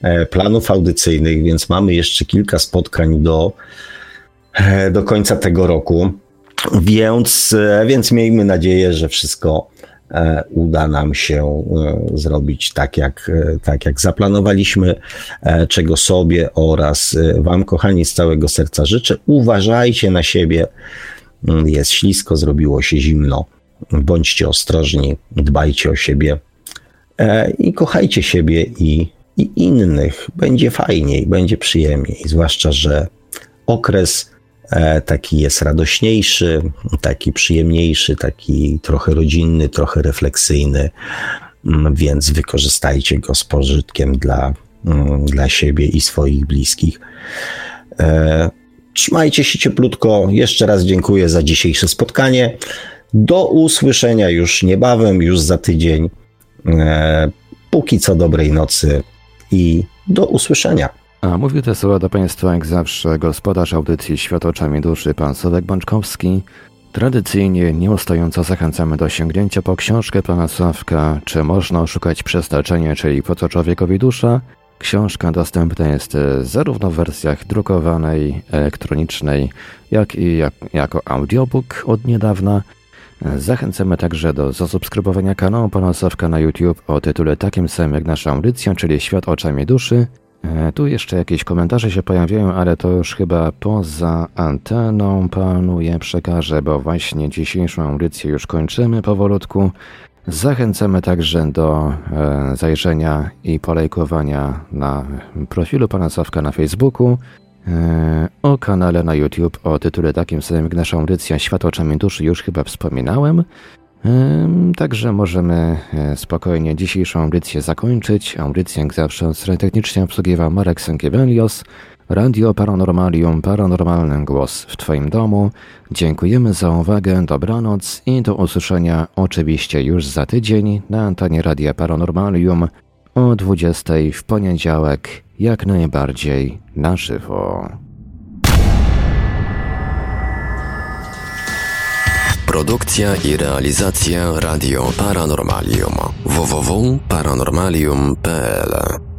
E, planów audycyjnych, więc mamy jeszcze kilka spotkań do, e, do końca tego roku. Więc, e, więc miejmy nadzieję, że wszystko uda nam się zrobić tak jak, tak, jak zaplanowaliśmy, czego sobie oraz Wam, kochani, z całego serca życzę. Uważajcie na siebie. Mm, jest ślisko, zrobiło się zimno. Bądźcie ostrożni, dbajcie o siebie i kochajcie siebie i i innych będzie fajniej, będzie przyjemniej, zwłaszcza, że okres e, taki jest radośniejszy, taki przyjemniejszy, taki trochę rodzinny, trochę refleksyjny, mm, więc wykorzystajcie go z pożytkiem dla, mm, dla siebie i swoich bliskich. E, trzymajcie się cieplutko. Jeszcze raz dziękuję za dzisiejsze spotkanie. Do usłyszenia już niebawem, już za tydzień. E, póki co dobrej nocy i do usłyszenia. A mówił te słowa do Państwa jak zawsze gospodarz audycji Świat oczami duszy, pan Sławek Bączkowski. Tradycyjnie, nieustająco zachęcamy do sięgnięcia po książkę pana Sławka Czy można oszukać przeznaczenie, czyli po co człowiekowi dusza? Książka dostępna jest zarówno w wersjach drukowanej, elektronicznej, jak i jak, jako audiobook od niedawna. Zachęcamy także do zasubskrybowania kanału Pana Sławka na YouTube o tytule takim samym jak nasza audycja, czyli Świat oczami duszy. E, tu jeszcze jakieś komentarze się pojawiają, ale to już chyba poza anteną panu je przekażę, bo właśnie dzisiejszą audycję już kończymy powolutku. Zachęcamy także do e, zajrzenia i polejkowania na profilu pana Sławka na Facebooku. E, o kanale na YouTube o tytule takim samym jak nasza audycja Świat oczami duszy już chyba wspominałem. Także możemy e, spokojnie dzisiejszą audycję zakończyć. Audycję jak zawsze technicznie obsługiwał Marek Sękiewelios. Radio Paranormalium, paranormalny głos w Twoim domu. Dziękujemy za uwagę, dobranoc i do usłyszenia oczywiście już za tydzień na antenie Radia Paranormalium o 20 w poniedziałek jak najbardziej na żywo. Produkcja i realizacja Radio Paranormalium www.paranormalium.pl